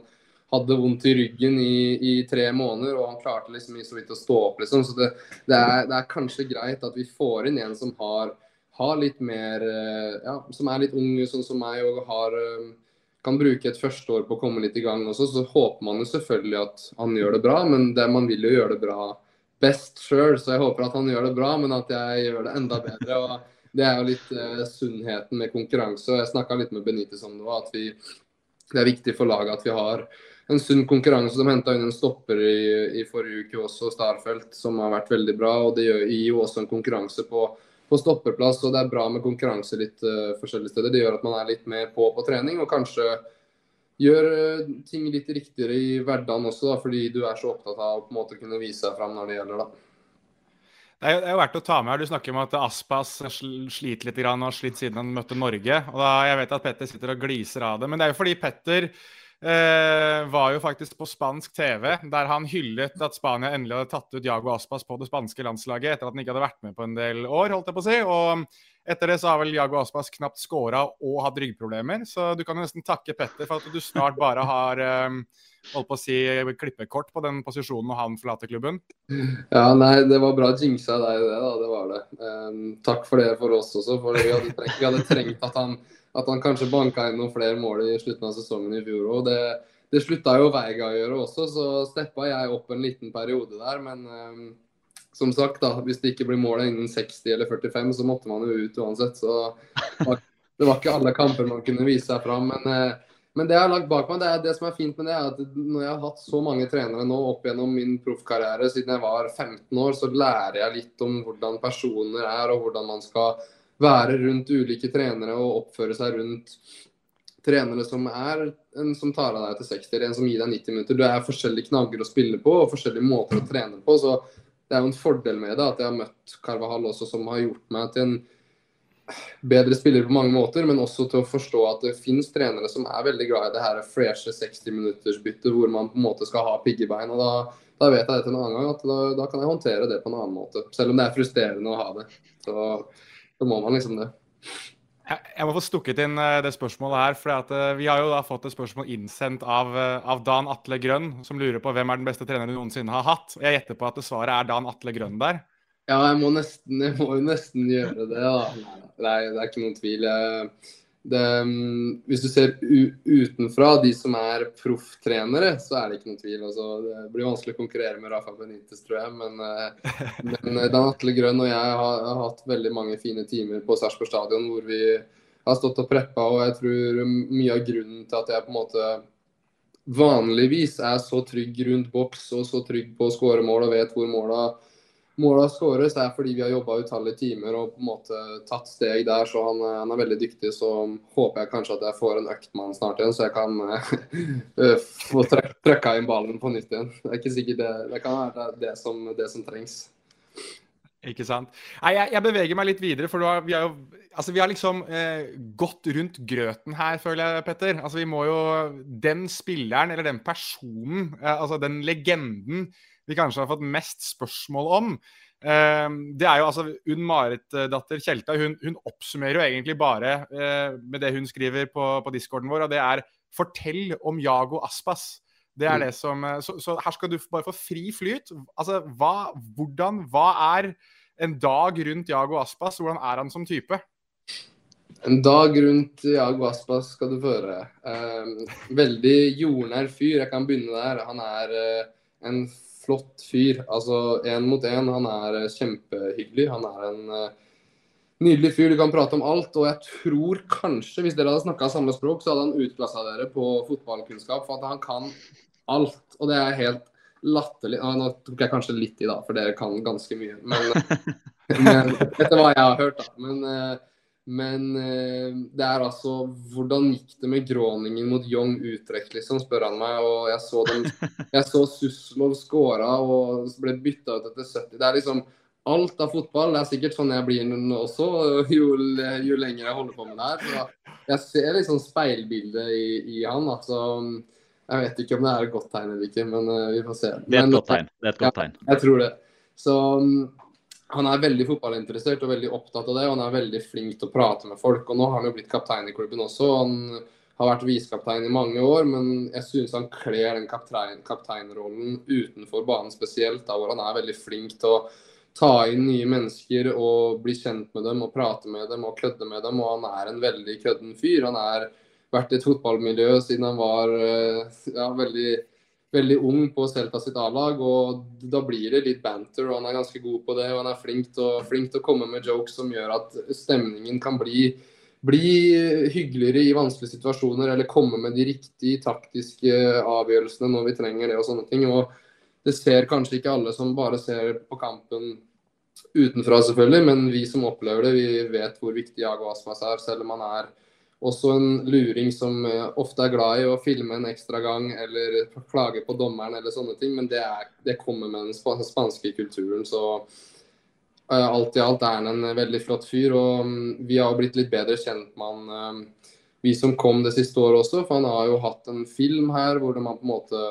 hadde vondt i ryggen i, i, tre måneder, og han klarte liksom så vidt å stå opp, liksom. Så det, det, er, det, er, kanskje greit at vi får inn en som har, har litt mer eh, Ja, som er litt ung, sånn som meg, og har eh, kan bruke et første år på å komme litt i gang også, så håper man jo selvfølgelig at han gjør det bra. Men det, man vil jo gjøre det bra best sjøl, så jeg håper at han gjør det bra, men at jeg gjør det enda bedre. og Det er jo litt eh, sunnheten med konkurranse. og Jeg snakka litt med Benitez om det òg, at vi, det er viktig for laget at vi har en sunn konkurranse. De henta inn en stopper i, i, forrige uke også, Starfelt, som har vært veldig bra. og Det gir jo også en konkurranse på på stoppeplass. Og det er bra med konkurranse litt uh, forskjellige steder. Det gjør at man er litt mer på på trening, og kanskje gjør uh, ting litt riktigere i hverdagen også, da, fordi du er så opptatt av å på en måte kunne vise deg fram når det gjelder. da. Det er, jo verdt å ta med her. Du snakker om at Aspas sliter litt og har slitt siden han møtte Norge. og da, Jeg vet at Petter sitter og gliser av det, men det er jo fordi Petter eh, var jo faktisk på spansk TV, der han hyllet at Spania endelig hadde tatt ut Jago Aspas på det spanske landslaget etter at han ikke hadde vært med på en del år, holdt jeg på å si. Og etter det så har vel Jago Aspas knapt scora og hatt ryggproblemer, så du kan jo nesten takke Petter for at du snart bare har eh, holdt på å si klippekort på den posisjonen når han forlater klubben? Ja, nei, det var bra jinxa deg det, da. Det var det. Um, takk for det for oss også, for vi hadde trengt, vi hadde trengt at han at han kanskje banka inn noen flere mål i slutten av sesongen i fjor òg. Det, det slutta jo Veiga å gjøre også, så steppa jeg opp en liten periode der. Men um, som sagt, da, hvis det ikke blir mål innen 60 eller 45, så måtte man jo ut uansett. Så det var ikke alle kamper man kunne vise seg fram. Men, uh, men det jeg har lagt bak meg, det, er, det som er fint med det, er at når jeg har hatt så mange trenere nå opp gjennom min proffkarriere siden jeg var 15 år, så lærer jeg litt om hvordan personer er og hvordan man skal være rundt ulike trenere og oppføre seg rundt trenere som er en som tar av deg til 60, en som gir deg 90 minutter. Det er forskjellige knagger å spille på og forskjellige måter å trene på. så Det er jo en fordel med det at jeg har møtt Carvahall også, som har gjort meg til en bedre spiller på mange måter, men også til å forstå at det finnes trenere som er veldig glad i det her freshe 60-minuttersbyttet, hvor man på en måte skal ha piggebein. og da, da vet jeg det til en annen gang at da, da, kan jeg håndtere det på en annen måte. Selv om det er frustrerende å ha det. Så så må man liksom det. Jeg må få stukket inn eh, det spørsmålet her. for eh, Vi har jo da fått et spørsmål innsendt av, eh, av, Dan Atle Grønn, som lurer på hvem er den beste treneren du noensinne har hatt. Jeg gjetter på at svaret er Dan Atle Grønn der. Ja, jeg må, nesten, jeg må jo nesten gjøre det. da. Nei, det er ikke noen tvil. Jeg, det, mm, hvis du ser utenfra de som er profftrenere, så er det ikke noen tvil. Altså, det blir vanskelig å konkurrere med Rafa Benitez, tror jeg. Men, eh, men eh, Dan Atle Grønn og jeg har, har, hatt veldig mange fine timer på Sarpsborg stadion hvor vi har stått og preppa. Og jeg tror mye av grunnen til at jeg på en måte vanligvis er så trygg rundt boks og så trygg på å skåre mål og vet hvor måla måla skåres, er fordi vi har jobba utallige timer og på en måte tatt steg der. Så han, han, er veldig dyktig. Så håper jeg kanskje at jeg får en økt han snart igjen, så jeg kan uh, få trøkka inn ballen på nytt igjen. Det er ikke sikkert det, det kan være det som, det som trengs. Ikke sant. Nei, jeg, jeg, beveger meg litt videre, for har, vi, har jo, altså, vi har liksom eh, gått rundt grøten her, føler jeg, Petter. Altså, vi må jo Den spilleren, eller den personen, eh, altså den legenden vi kanskje har fått mest spørsmål om. Ehm, det er jo altså Unn Marit-datter Tjelta hun, hun, oppsummerer jo egentlig bare eh, med det hun skriver på, på discorden vår, og det er 'fortell om Jago Aspas'. Det er mm. det som, eh, så, så, her skal du bare få fri flyt. Altså, hva, hvordan, hva er en dag rundt Jago Aspas, hvordan er han som type? En dag rundt Jago Aspas skal du få høre. Eh, veldig jordnær fyr. Jeg kan begynne der. Han er eh, en flott fyr. Altså én mot én. Han er eh, kjempehyggelig. Han er en eh, nydelig fyr. Du kan prate om alt. Og jeg tror kanskje, hvis dere hadde snakka samme språk, så hadde han utklassa dere på fotballkunnskap. For at han kan alt. Og det er helt latterlig. Nå tok jeg kanskje litt i, da, for dere kan ganske mye. Men, men etter hva jeg har hørt, da. Men eh, men eh, det er altså Hvordan gikk det med Groningen mot Young Utrecht, liksom, spør han meg. Og jeg så, den, jeg så Suslov skåra og ble bytta ut etter 70. Det er liksom alt av fotball. Det er sikkert sånn jeg blir også, jo, jo lenger jeg holder på med det her. Jeg ser liksom speilbildet i, i han. altså jeg vet ikke om det er et godt tegn eller ikke, men uh, vi får se. Det er et godt tegn. Det er et godt tegn. Ja, jeg tror det. Så han er veldig fotballinteressert og veldig opptatt av det. og Han er veldig flink til å prate med folk. og Nå har han jo blitt kaptein i klubben også. Han har vært visekaptein i mange år, men jeg synes han kler den kaptein, kapteinrollen utenfor banen spesielt, da, hvor han er veldig flink til å ta inn nye mennesker og bli kjent med dem og prate med dem og kødde med dem. Og han er en veldig kødden fyr. Han har vært i et fotballmiljø siden han var eh, ja, veldig veldig ung på Celta sitt A-lag, og da blir det litt banter. og Han er ganske god på det, og han er flink til, å, å komme med jokes som gjør at stemningen kan bli, bli, hyggeligere i vanskelige situasjoner, eller komme med de riktige taktiske avgjørelsene når vi trenger det og sånne ting. og Det ser kanskje ikke alle som bare ser på kampen utenfra, selvfølgelig, men vi som opplever det, vi vet hvor viktig Jago Asmas er, selv om han er også en luring som eh, ofte er glad i å filme en ekstra gang eller klage på dommeren eller sånne ting, men det, er, det kommer med den spanske kulturen. Så uh, alt i alt er han en veldig flott fyr. Og um, vi har blitt litt bedre kjent med han, um, vi som kom det siste året også. For han har jo hatt en film her hvor man på en måte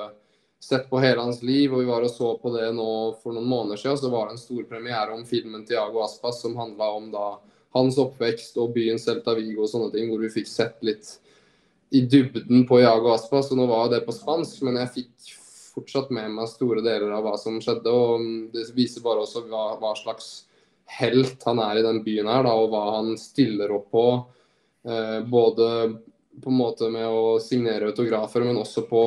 sett på hele hans liv. Og vi var og så på det nå for noen måneder siden. Så var det en stor premiere om filmen til Jago Aspas som handla om da hans oppvekst og byen Celta Vigo og sånne ting, hvor vi fikk sett litt i dybden på Jago Aspa. Så nå var det på spansk, men jeg fikk fortsatt med meg store deler av hva som skjedde. Og det viser bare også hva, hva slags helt han er i den byen her, da, og hva han stiller opp på. Eh, både på en måte med å signere autografer, men også på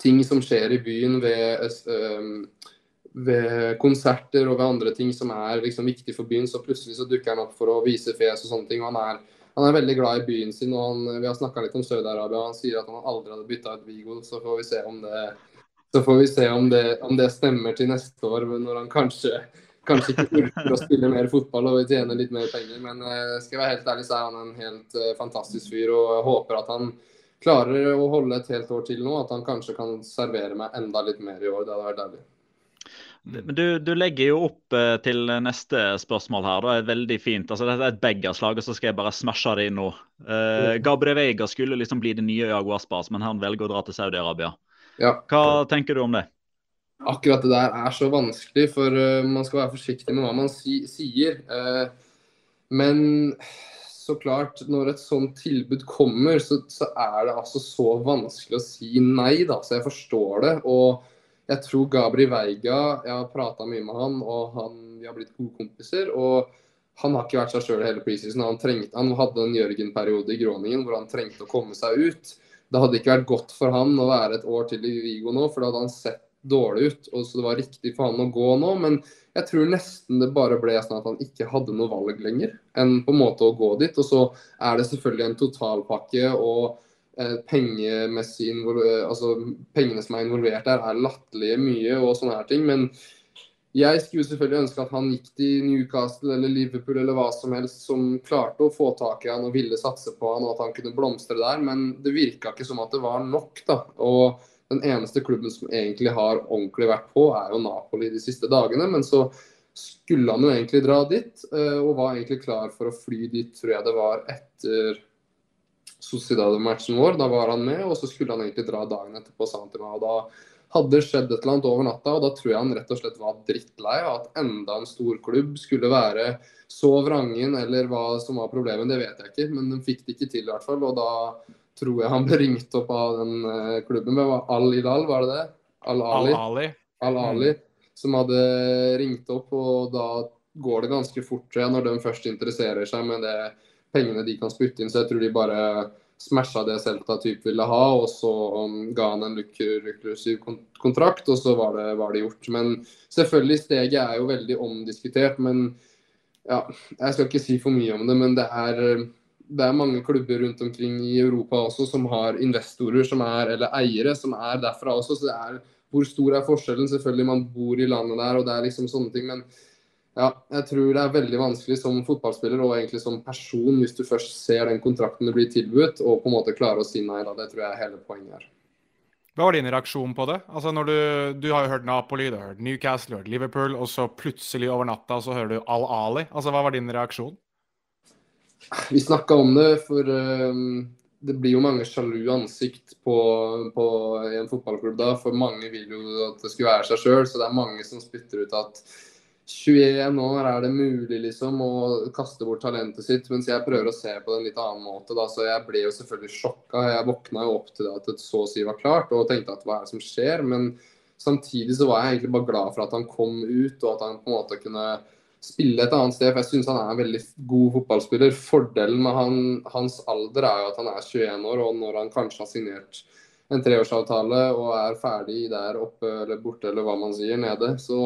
ting som skjer i byen ved eh, ved konserter og ved andre ting som er liksom viktig for byen, så plutselig så dukker han opp for å vise fjes og sånne ting. og han er, han er veldig glad i byen sin. og han, Vi har snakka litt om Saudi-Arabia, han sier at han aldri hadde bytta ut Vigo. Så får vi se om det, så får vi se om det, om det stemmer til neste år, når han kanskje, kanskje ikke orker å spille mer fotball og tjene litt mer penger. Men uh, skal jeg være helt ærlig, så er han en helt uh, fantastisk fyr, og jeg håper at han klarer å holde et helt år til nå. At han kanskje kan servere meg enda litt mer i år. Det hadde vært deilig. Men du, du, legger jo opp eh, til neste spørsmål her. Det er veldig fint. Altså, dette er et beggerslag, og så skal jeg bare smashe det inn nå. Uh, Gabriel Veiga skulle liksom bli det nye Jago Aspas, men han velger å dra til Saudi-Arabia. Ja. Hva tenker du om det? Akkurat det der er så vanskelig, for uh, man skal være forsiktig med hva man si sier. Uh, men så klart, når et sånt tilbud kommer, så, så, er det altså så vanskelig å si nei, da. Så jeg forstår det. og jeg tror Gabri Veiga Jeg har prata mye med han, og han, vi har blitt gode kompiser. og han har ikke vært seg sjøl hele preseason. Han, trengte, han hadde en Jørgen-periode i Groningen hvor han trengte å komme seg ut. Det hadde ikke vært godt for han å være et år til i Vigo nå, for da hadde han sett dårlig ut. og Så det var riktig for han å gå nå. Men jeg tror nesten det bare ble sånn at han ikke hadde noe valg lenger enn på en måte å gå dit. Og så er det selvfølgelig en totalpakke. og altså Pengene som er involvert der, er latterlige mye og sånne her ting. Men jeg skulle selvfølgelig ønske at han gikk til Newcastle eller Liverpool eller hva som helst som klarte å få tak i han og ville satse på han og at han kunne blomstre der. Men det virka ikke som at det var nok. da. Og den eneste klubben som egentlig har ordentlig vært på, er jo Napoli de siste dagene. Men så skulle han jo egentlig dra dit, eh, og var egentlig klar for å fly dit, tror jeg det var etter Sociedad-matchen vår. Da var han med, og så skulle han egentlig dra dagen etterpå, sa han til meg. og da hadde det skjedd et eller annet over natta, og da tror jeg han rett og slett var drittlei av at enda en stor klubb skulle være så vrangen, eller hva som var problemet, det vet jeg ikke. Men de fikk det ikke til, i hvert fall. Og da tror jeg han ble ringt opp av den klubben det var Al-Ilal, var det det? Al-Ali. Al-Ali. Al-Ali. Som hadde ringt opp, og da går det ganske fort tror jeg, når de først interesserer seg med det pengene de kan spytte inn. Så jeg tror de bare smasha det Celta typ ville ha, og så um, ga han en luklusiv kontrakt, og så var det, var det, gjort. Men selvfølgelig, steget er jo veldig omdiskutert. Men ja, jeg skal ikke si for mye om det, men det er, det er mange klubber rundt omkring i Europa også som har investorer som er, eller eiere som er derfra også. så det er hvor stor er forskjellen? Selvfølgelig, man bor i landet der, og det er liksom sånne ting. Men ja, jeg tror det er veldig vanskelig som fotballspiller og egentlig som person, hvis du først ser den kontrakten du blir tilbudt, og på en måte klarer å si nei. da, Det tror jeg er hele poenget her. Hva var din reaksjon på det? Altså når Du, du har jo hørt Napoli, du har hørt Newcastle, du har hørt Liverpool, og så plutselig over natta så hører du Al-Ali. Altså, Hva var din reaksjon? Vi snakka om det, for um, det blir jo mange sjalu ansikt på, på, en fotballklubb da. For mange vil jo at det skulle være seg sjøl, så det er mange som spytter ut at 21 år er det mulig liksom å kaste bort talentet sitt, mens jeg prøver å se på det en litt annen måte. da, Så jeg ble jo selvfølgelig sjokka. Jeg våkna jo opp til det at det så å si var klart, og tenkte at hva er det som skjer? Men samtidig så var jeg egentlig bare glad for at han kom ut, og at han på en måte kunne spille et annet sted. For jeg syns han er en veldig god fotballspiller. Fordelen med han, hans alder er jo at han er 21 år, og når han kanskje har signert en treårsavtale og er ferdig der oppe eller borte eller hva man sier, nede, så,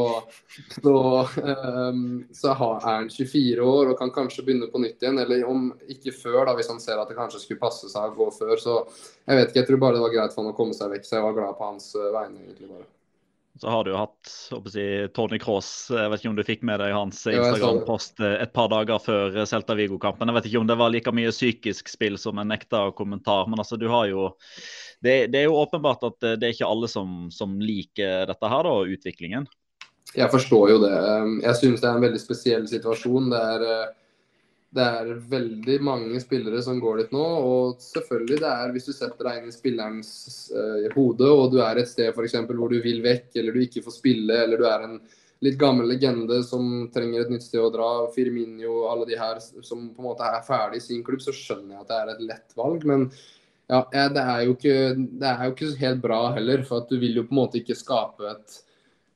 så, um, så er han 24 år og kan kanskje begynne på nytt igjen. Eller om ikke før, da, hvis han ser at det kanskje skulle passe seg å gå før. Så jeg vet ikke, jeg tror bare det var greit for han å komme seg vekk. Så jeg var glad på hans uh, vegne, egentlig bare. Så har du jo hatt si, Tony Cross, jeg vet ikke om du fikk med deg hans Instagram-post eh, et par dager før Celta Vigo-kampen. Jeg vet ikke om det var like mye psykisk spill som en nekta kommentar, men altså du har jo det, det, er jo åpenbart at det er ikke alle som, som liker dette her, da, utviklingen. Jeg forstår jo det. Jeg synes det er en veldig spesiell situasjon. Det er eh, det er veldig mange spillere som går dit nå. Og selvfølgelig, det er hvis du setter deg inn i spillerens uh, hode, og du er et sted for eksempel, hvor du vil vekk, eller du ikke får spille, eller du er en litt gammel legende som trenger et nytt sted å dra, Firminio, alle de her som på en måte er ferdig i sin klubb, så skjønner jeg at det er et lett valg. Men ja, det, er ikke, det er jo ikke helt bra heller, for at du vil jo på en måte ikke skape et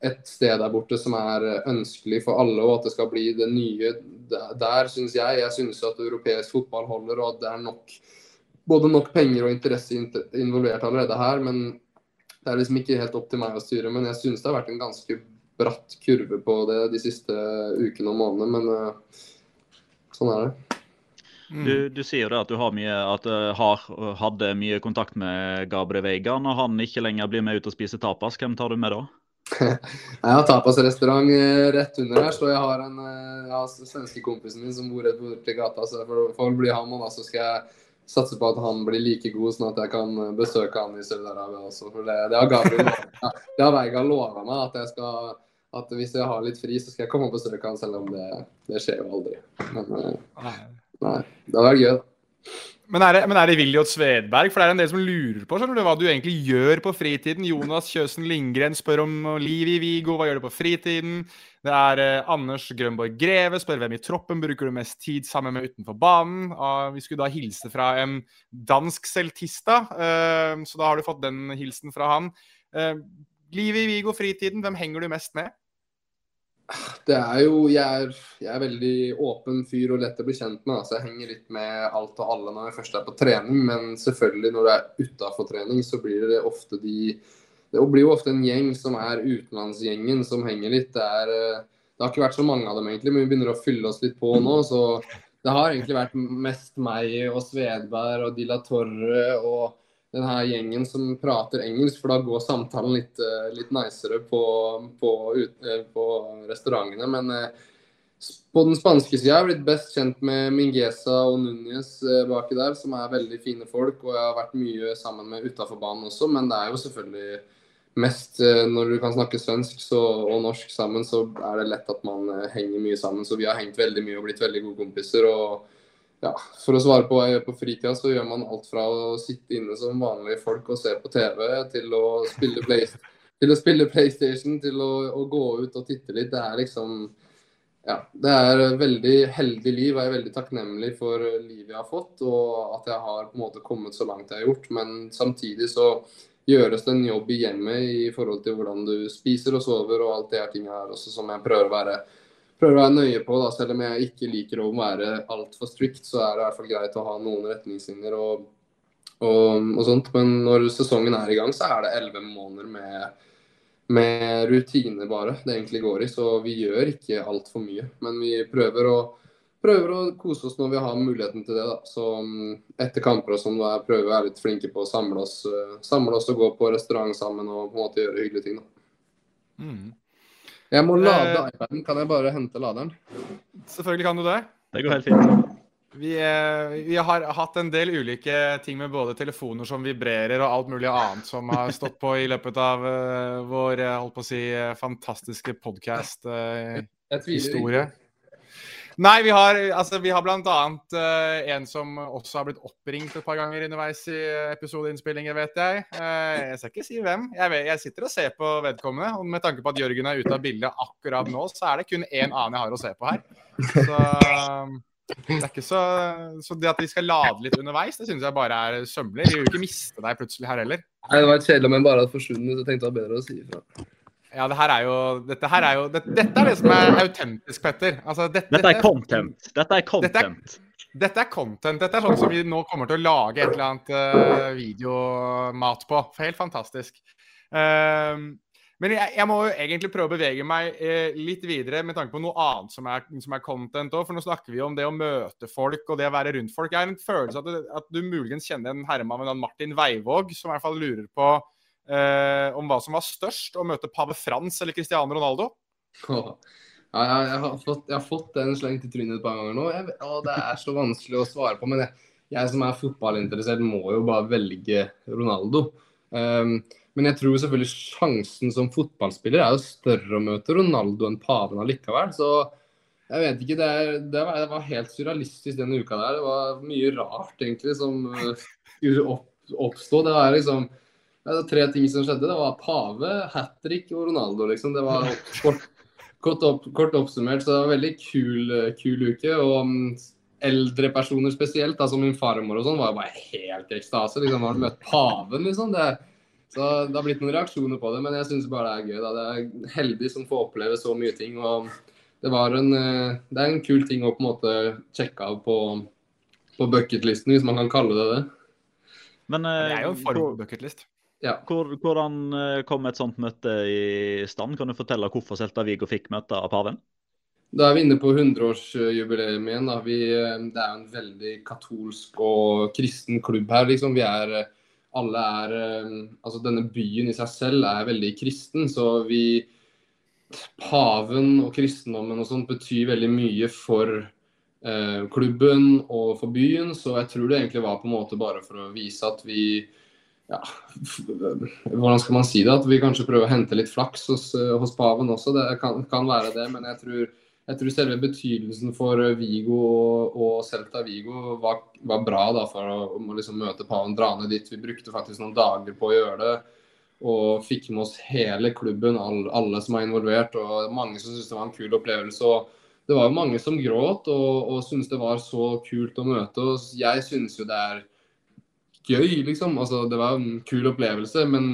et sted der borte som er ønskelig for alle, og at det skal bli det nye der, syns jeg. Jeg syns at europeisk fotball holder, og at det er nok både nok penger og interesse involvert allerede her. Men det er liksom ikke helt opp til meg å styre. Men jeg syns det har vært en ganske bratt kurve på det de siste ukene og månedene. Men uh, sånn er det. Mm. Du, du, sier jo det at du har, mye, at, uh, har hadde mye kontakt med Gabriel Veiga. Når han ikke lenger blir med ut og spiser tapas, hvem tar du med da? Jeg har tapasrestaurant eh, rett under her, så jeg har en eh, jeg har svenske kompisen min som bor rett borti gata. Så å bli han, og da, så skal jeg satse på at han blir like god, sånn at jeg kan eh, besøke han i Sør-Arabia også. For det, det har Gabriel det har Veiga lova meg, at jeg skal at hvis jeg har litt fri, så skal jeg komme og besøke han, selv om det, det skjer jo aldri. Men nei, det hadde vært gøy, da. Men er, det, men er det Viljot Svedberg? For det er en del som lurer på du, hva du egentlig gjør på fritiden. Jonas Kjøsen Lindgren spør om liv i Vigo, hva gjør du på fritiden? Det er eh, Anders Grønborg Greve spør hvem i troppen bruker du mest tid sammen med utenfor banen. Ah, vi skulle da hilse fra en dansk celtista, eh, så da har du fått den hilsen fra han. Eh, liv i Vigo, fritiden, hvem henger du mest med? Det er jo jeg er, jeg er, veldig åpen fyr og lett å bli kjent med. Altså jeg henger litt med alt og alle når jeg først er på trening, men selvfølgelig når du er utafor trening, så blir det ofte de Det blir jo ofte en gjeng som er utenlandsgjengen som henger litt. Det, er, det har ikke vært så mange av dem egentlig, men vi begynner å fylle oss litt på nå. så det har egentlig vært mest meg og Svedberg og Dilla Torre og den her gjengen som prater engelsk, for da går samtalen litt, uh, litt nicere på, på, ut, uh, på, restaurantene. Men uh, på den spanske sida har jeg blitt best kjent med Mingueza og Núñez baki der, som er veldig fine folk. Og jeg har vært mye sammen med utafor banen også, men det er jo selvfølgelig mest når du kan snakke svensk så, og norsk sammen, så er det lett at man henger mye sammen. Så vi har hengt veldig mye og blitt veldig gode kompiser. og ja, For å svare på hva jeg gjør på fritida, så gjør man alt fra å sitte inne som vanlige folk og se på TV, til å spille, play, til å spille PlayStation, til å, å, gå ut og titte litt. Det er liksom Ja. Det er et veldig heldig liv. Jeg er veldig takknemlig for livet jeg har fått, og at jeg har på en måte kommet så langt jeg har gjort. Men samtidig så gjøres det en jobb i hjemmet i forhold til hvordan du spiser og sover og alt det her tinget her også, som jeg prøver å være prøver å være nøye på, da, selv om jeg ikke liker å være altfor strict, så er det i hvert fall greit å ha noen retningslinjer og, og, og sånt. Men når sesongen er i gang, så er det elleve måneder med, med rutine bare det egentlig går i. Så vi gjør ikke altfor mye. Men vi prøver å prøver å kose oss når vi har muligheten til det. da. Så um, etter kamper og sånn, prøver vi å være litt flinke på å samle oss, uh, samle oss og gå på restaurant sammen og på en måte gjøre hyggelige ting. da. Mm. Jeg må lade Eh. iPaden. Kan jeg bare hente laderen? Selvfølgelig kan du det. Det går helt fint. Vi, eh, vi har hatt en del ulike ting med både telefoner som vibrerer og alt mulig annet som har stått på i løpet av eh, vår eh, holdt på å si, fantastiske podkast-historie. Jeg. Nei, vi har, altså, vi har bl.a. Uh, en som også har blitt oppringt et par ganger underveis i episodeinnspillinger, vet jeg. Uh, jeg skal ikke si hvem. Jeg, vet, jeg sitter og ser på vedkommende. Og med tanke på at Jørgen er ute av bildet akkurat nå, så er det kun én annen jeg har å se på her. Så det er ikke så, så det at vi skal lade litt underveis, det syns jeg bare er sømmelig. Vi vil jo ikke miste deg plutselig her heller. Nei, Det var kjedelig om jeg bare hadde forsvunnet. så Jeg tenkte var bedre å si ifra. Ja, det her er jo, dette her er jo det, Dette er det som er autentisk, Petter. Altså, dette, Dette er content. Dette er content. Dette er content. Dette er sånn som vi nå kommer til å lage et eller annet uh, videomat på. Helt fantastisk. Uh, men jeg, jeg, må jo egentlig prøve å bevege meg eh, litt videre med tanke på noe annet som er, som er content òg. For nå snakker vi om det å møte folk og det å være rundt folk. Jeg har en følelse at, at du muligens kjenner en herremann ved navn Martin Veivåg, som i hvert fall lurer på Eh, om hva som var størst, å møte pave Frans eller Cristiano Ronaldo? Oh. Ja, jeg, har fått, jeg, har fått, den slengt i trynet et par ganger nå. Jeg, å, det er så vanskelig å svare på. Men jeg, jeg, som er fotballinteressert, må jo bare velge Ronaldo. Um, men jeg tror selvfølgelig sjansen som fotballspiller er jo større å møte Ronaldo enn paven allikevel. Så jeg vet ikke. Det, er, det, var, det, var, helt surrealistisk denne uka der. Det var mye rart egentlig som uh, skulle opp, oppstå. Det var liksom det var tre ting som skjedde. Det var pave, hat trick og Ronaldo, liksom. Det var kort, kort, opp, kort oppsummert, så det var en veldig kul, kul uke. Og um, eldre personer spesielt, da, som min farmor og sånn, var jo bare helt i ekstase. Liksom, har du møtt paven, liksom? Det, så det har blitt noen reaksjoner på det, men jeg syns bare det er gøy. Da. Det er heldig som får oppleve så mye ting. og det, var en, det er en kul ting å på en måte sjekke av på, på bucketlisten, hvis man kan kalle det det. Men, det er jo en form for bucketlist. Ja. Hvor, hvordan eh, kom et sånt møte i stand? Kan du fortelle hvorfor Selta-Viggo fikk møte av paven? Da er vi inne på 100-årsjubileum igjen. Da. Vi, det er en veldig katolsk og kristen klubb her. Liksom. Vi er, alle er, altså Denne byen i seg selv er veldig kristen. Så vi Paven og kristendommen og sånt betyr veldig mye for eh, klubben og for byen. Så jeg tror det egentlig var på en måte bare for å vise at vi ja, hvordan skal man si det? At vi kanskje prøver å hente litt flaks hos, hos paven også. Det kan, kan, være det, men jeg tror, jeg tror selve betydelsen for Vigo og, og Celta Vigo var, var, bra da, for å, å liksom møte paven, dra ned dit. Vi brukte faktisk noen dager på å gjøre det. Og fikk med oss hele klubben, alle, alle som er involvert. og Mange som syntes det var en kul opplevelse. og Det var jo mange som gråt og, og syntes det var så kult å møte oss. Jeg synes jo det er gøy, liksom. Altså, det var en kul opplevelse, men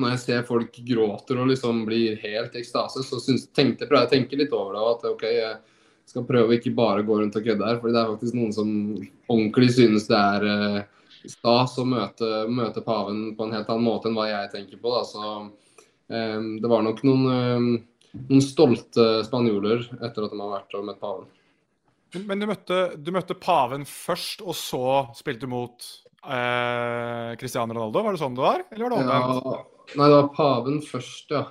når jeg ser folk gråter og liksom blir helt i ekstase, så synes, tenkte, jeg jeg å tenke litt over det. At ok, jeg skal prøve å ikke bare gå rundt og kødde her. fordi det er faktisk noen som ordentlig synes det er eh, stas å møte, møte, paven på en helt annen måte enn hva jeg tenker på. Da. Så eh, det var nok noen, eh, noen stolte spanjoler etter at de har vært og møtt paven. Men du møtte, du møtte paven først, og så spilte du mot eh, Cristiano Ronaldo? Var det sånn det var, eller var det omvendt? Ja, nei, det var paven først, ja.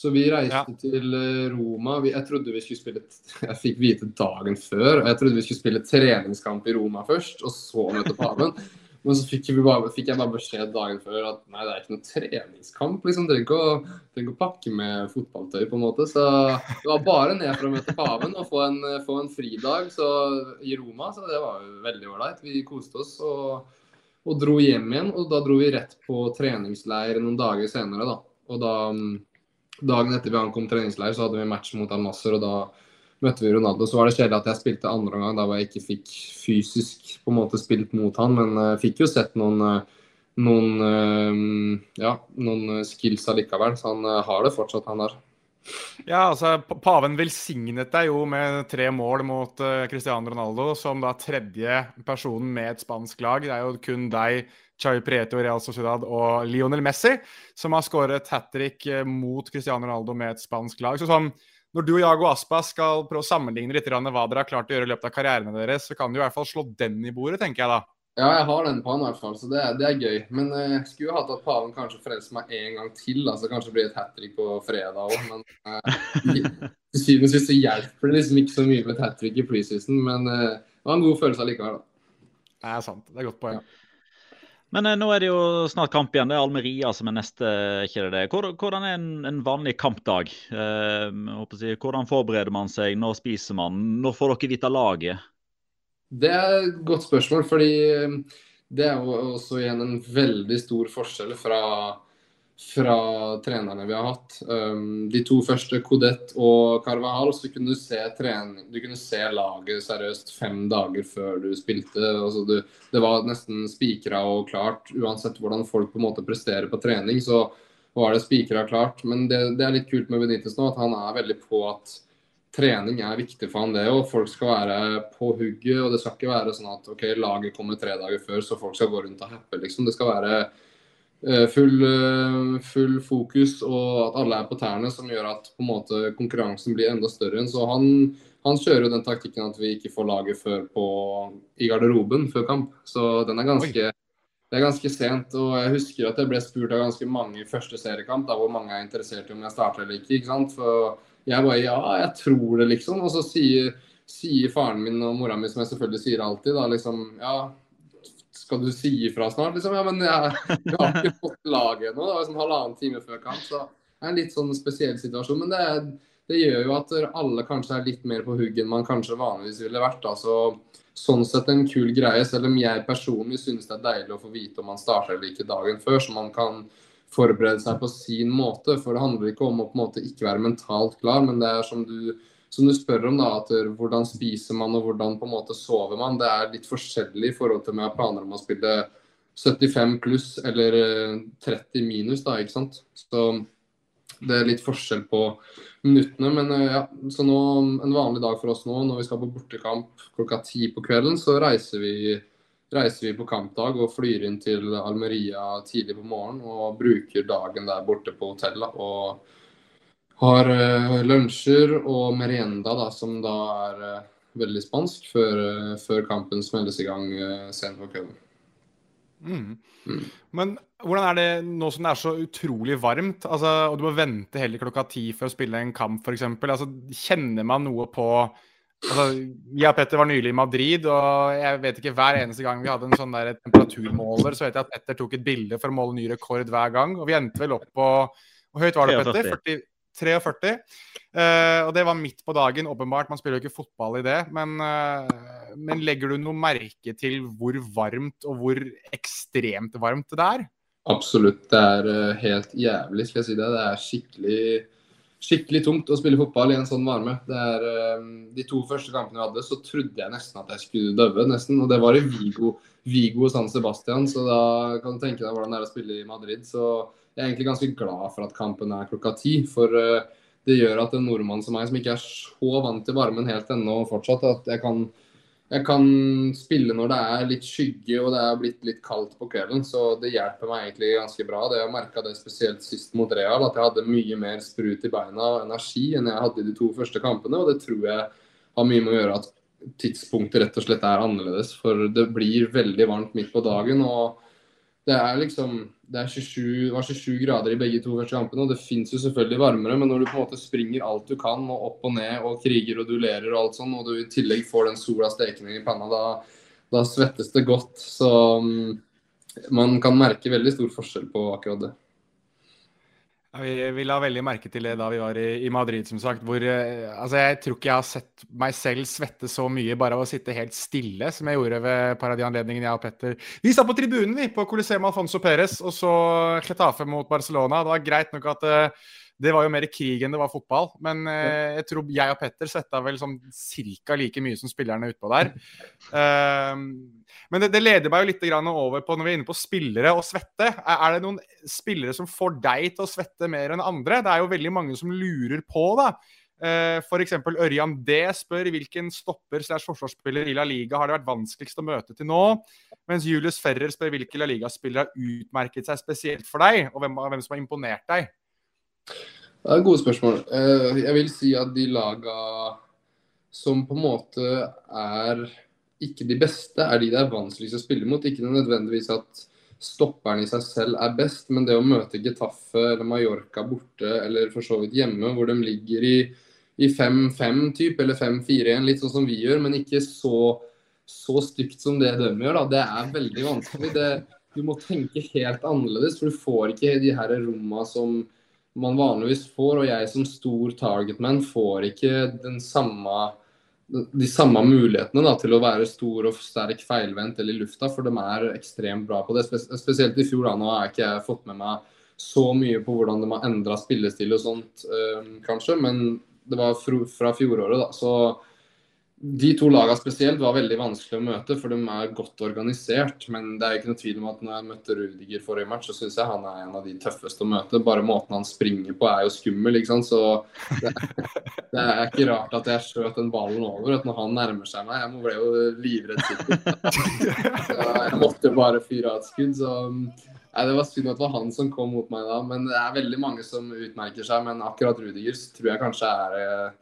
Så vi reiste ja. til Roma. Jeg trodde vi skulle spille Jeg fikk vite dagen før. Jeg trodde vi skulle spille treningskamp i Roma først, og så møte paven. Men så fikk, bare, fikk, jeg bare beskjed dagen før at nei, det er ikke noe treningskamp. liksom, Trenger ikke å, trenger å pakke med fotballtøy, på en måte. Så det var bare ned for å møte paven og få en, få en fridag så, i Roma. Så det var jo veldig ålreit. Vi koste oss. og og dro hjem igjen. Og da dro vi rett på treningsleir noen dager senere. da. Og da, dagen etter vi ankom treningsleir, så hadde vi match mot Al Nasser, og da møtte vi Ronaldo. Så var det kjedelig at jeg spilte andre omgang, da jeg ikke fikk fysisk på en måte spilt mot han, men uh, fikk jo sett noen, uh, noen, uh, ja, noen skills allikevel. Så han har det fortsatt, han der. Ja, altså, Paven velsignet deg jo med tre mål mot uh, Cristiano Ronaldo, som da tredje personen med et spansk lag. Det er jo kun deg, Chai Prieto, Real Sociedad og Lionel Messi som har skåret hat trick uh, mot Cristiano Ronaldo med et spansk lag. Så sånn, Når du og Jago Aspas skal prøve å sammenligne litt hva dere har klart å gjøre i løpet av karrierene deres, så kan du i hvert fall slå den i bordet, tenker jeg da. Ja, jeg har den på han i hvert fall, så det, det er gøy. Men jeg skulle jo hatt at paven kanskje frelser meg en gang til. altså Kanskje det blir et hat trick på fredag òg. Men uh, til syvende og sist så hjelper det liksom ikke så mye med et hat trick i preseason. Men uh, det var en god følelse allikevel, da. Det er sant. Det er godt poeng. Ja. Men nå er det jo snart kamp igjen. Det er Almeria som er neste. ikke det? Hvordan er en, en vanlig kampdag? hvordan forbereder man seg? Når spiser man? Når får dere vite laget? Det er et godt spørsmål, fordi um, det er jo også igjen en veldig stor forskjell fra, fra trenerne vi har hatt. Um, de to første, Codet og Carvahal, så kunne du se, trening, du kunne se laget seriøst fem dager før du spilte. Altså du, det var nesten spikra og klart. Uansett hvordan folk på en måte presterer på trening, så var det spikra klart. Men det, det, er litt kult med Benitez nå, at han er veldig på at trening er viktig for han det. òg. folk skal være på hugget. Og det skal ikke være sånn at ok, laget kommer tre dager før, så folk skal gå rundt og happe. Liksom. Det skal være uh, full, uh, full, fokus og at alle er på tærne, som gjør at på en måte konkurransen blir enda større. Så han, han kjører jo den taktikken at vi ikke får laget før på, i garderoben før kamp. Så den er ganske det er ganske sent. og Jeg husker at jeg ble spurt av ganske mange i første seriekamp, da, hvor mange er interessert i om jeg starter eller ikke. ikke sant? For jeg bare ja, jeg tror det, liksom. Og så sier, sier faren min og mora mi, som jeg selvfølgelig sier alltid, da liksom ja, skal du si ifra snart? Liksom, ja, men jeg, jeg har ikke fått laget ennå. Det var liksom halvannen time før kamp. Så det er en litt sånn spesiell situasjon. Men det, det, gjør jo at alle kanskje er litt mer på hugg enn man kanskje vanligvis ville vært. da, så Sånn sett en kul greie, selv om jeg personlig synes det er deilig å få vite om man starter eller ikke dagen før, så man kan forberede seg på sin måte. For det handler ikke om å på en måte ikke være mentalt klar, men det er som du, som du spør om, da, at hvordan spiser man og hvordan på en måte sover man. Det er litt forskjellig i forhold til om jeg har planer om å spille 75 pluss eller 30 eh, minus, da, ikke sant. Så det er litt forskjell på minuttene. Men eh, ja, så nå, en vanlig dag for oss nå, når vi skal på bortekamp klokka ti på kvelden, så reiser vi reiser vi på kampdag og flyr inn til Almeria tidlig på morgenen og bruker dagen der borte på hotellet. Og har uh, lunsjer og merienda, da, som da er uh, veldig spansk, før, uh, før, kampen smelles i gang sent på kvelden. Mm. Mm. Men hvordan er det nå som det er så utrolig varmt, altså, og du må vente heller klokka ti for å spille en kamp f.eks.? Altså, kjenner man noe på Altså, jeg og Petter var nylig i Madrid, og jeg vet ikke hver eneste gang vi hadde en sånn der temperaturmåler, så vet jeg at Petter tok et bilde for å måle ny rekord hver gang. Og vi endte vel opp på Hvor høyt var det, Petter? 40, 43. Uh, og det var midt på dagen, åpenbart. Man spiller jo ikke fotball i det. Men, uh, men legger du noe merke til hvor varmt og hvor ekstremt varmt det er? Absolutt. Det er uh, helt jævlig, skal jeg si det. Det er skikkelig skikkelig tungt å spille fotball i en sånn varme. Er, um, de to første kampene vi hadde, så trodde jeg nesten at jeg skulle døve. nesten, Og det var i Vigo, Vigo og San Sebastian, så da kan du tenke deg hvordan det er å spille i Madrid. Så jeg er egentlig ganske glad for at kampen er klokka ti. For uh, det gjør at en nordmann som meg, som ikke er så vant til varmen helt ennå fortsatt, at jeg kan jeg kan spille når det er litt skygge og det er blitt litt kaldt på kvelden. Så det hjelper meg egentlig ganske bra. Det Jeg merka det spesielt sist mot Real, at jeg hadde mye mer sprut i beina og energi enn jeg hadde i de to første kampene. Og det tror jeg har mye med å gjøre at tidspunktet rett og slett er annerledes. For det blir veldig varmt midt på dagen. og det er liksom det, er 27, var 27 grader i begge to første kampene, og det fins jo selvfølgelig varmere, men når du på en måte springer alt du kan, og opp og ned, og kriger og duellerer og alt sånn, og du i tillegg får den sola stekende i panna, da, da svettes det godt. Så um, man kan merke veldig stor forskjell på akkurat det. Ja, vi, vi, la veldig merke til det da vi var i, i Madrid, som sagt. Hvor eh, altså jeg tror ikke jeg har sett meg selv svette så mye bare av å sitte helt stille som jeg gjorde ved et par av de anledningene jeg og Petter Vi satt på tribunen vi, på Coliseum Alfonso Perez og så Chetafe mot Barcelona. Det var greit nok at uh, Det var jo mer krig enn det var fotball. Men eh, jeg tror jeg og Petter svetta vel sånn cirka like mye som spillerne utpå der. Um, men det, det, leder meg jo litt over på når vi er inne på spillere og svette. Er, er, det noen spillere som får deg til å svette mer enn andre? Det er jo veldig mange som lurer på, da. Eh, F.eks. Ørjan D spør hvilken stopper slash forsvarsspiller i La Liga har det vært vanskeligst å møte til nå. Mens Julius Ferrer spør hvilke La Liga-spillere har utmerket seg spesielt for deg, og hvem, hvem som har imponert deg. Det er gode spørsmål. Eh, jeg vil si at de laga som på en måte er ikke de beste, er de det er vanskeligst å spille mot. Ikke nødvendigvis at stopperen i seg selv er best, men det å møte Getafe eller Mallorca borte, eller for så vidt hjemme, hvor de ligger i i 5-5 type, eller 5-4-1, litt sånn som vi gjør, men ikke så, så stygt som det de gjør. Da. Det er veldig vanskelig. Det, du må tenke helt annerledes, for du får ikke de her romma som man vanligvis får. Og jeg som stor targetman får ikke samme de samme mulighetene da, til å være stor og sterk feilvendt eller i lufta, for de er ekstremt bra på det. Spesielt i fjor. da, Nå har jeg ikke fått med meg så mye på hvordan de har endra spillestil og sånt, øh, kanskje. Men det var fra fjoråret, da. Så de to lagene spesielt var veldig vanskelig å møte, for de er godt organisert. Men det er ikke noe tvil om at når jeg møtte Rudiger forrige match, så syns jeg han er en av de tøffeste å møte. Bare måten han springer på er jo skummel, ikke sant. Så det, det er ikke rart at jeg skjøt den ballen over. At når han nærmer seg meg Jeg ble jo livredd sikkert. Jeg måtte bare fyre av et skudd. så Nei, Det var synd at det var han som kom mot meg da. Men det er veldig mange som utmerker seg. Men akkurat Rudiger tror jeg kanskje er eh,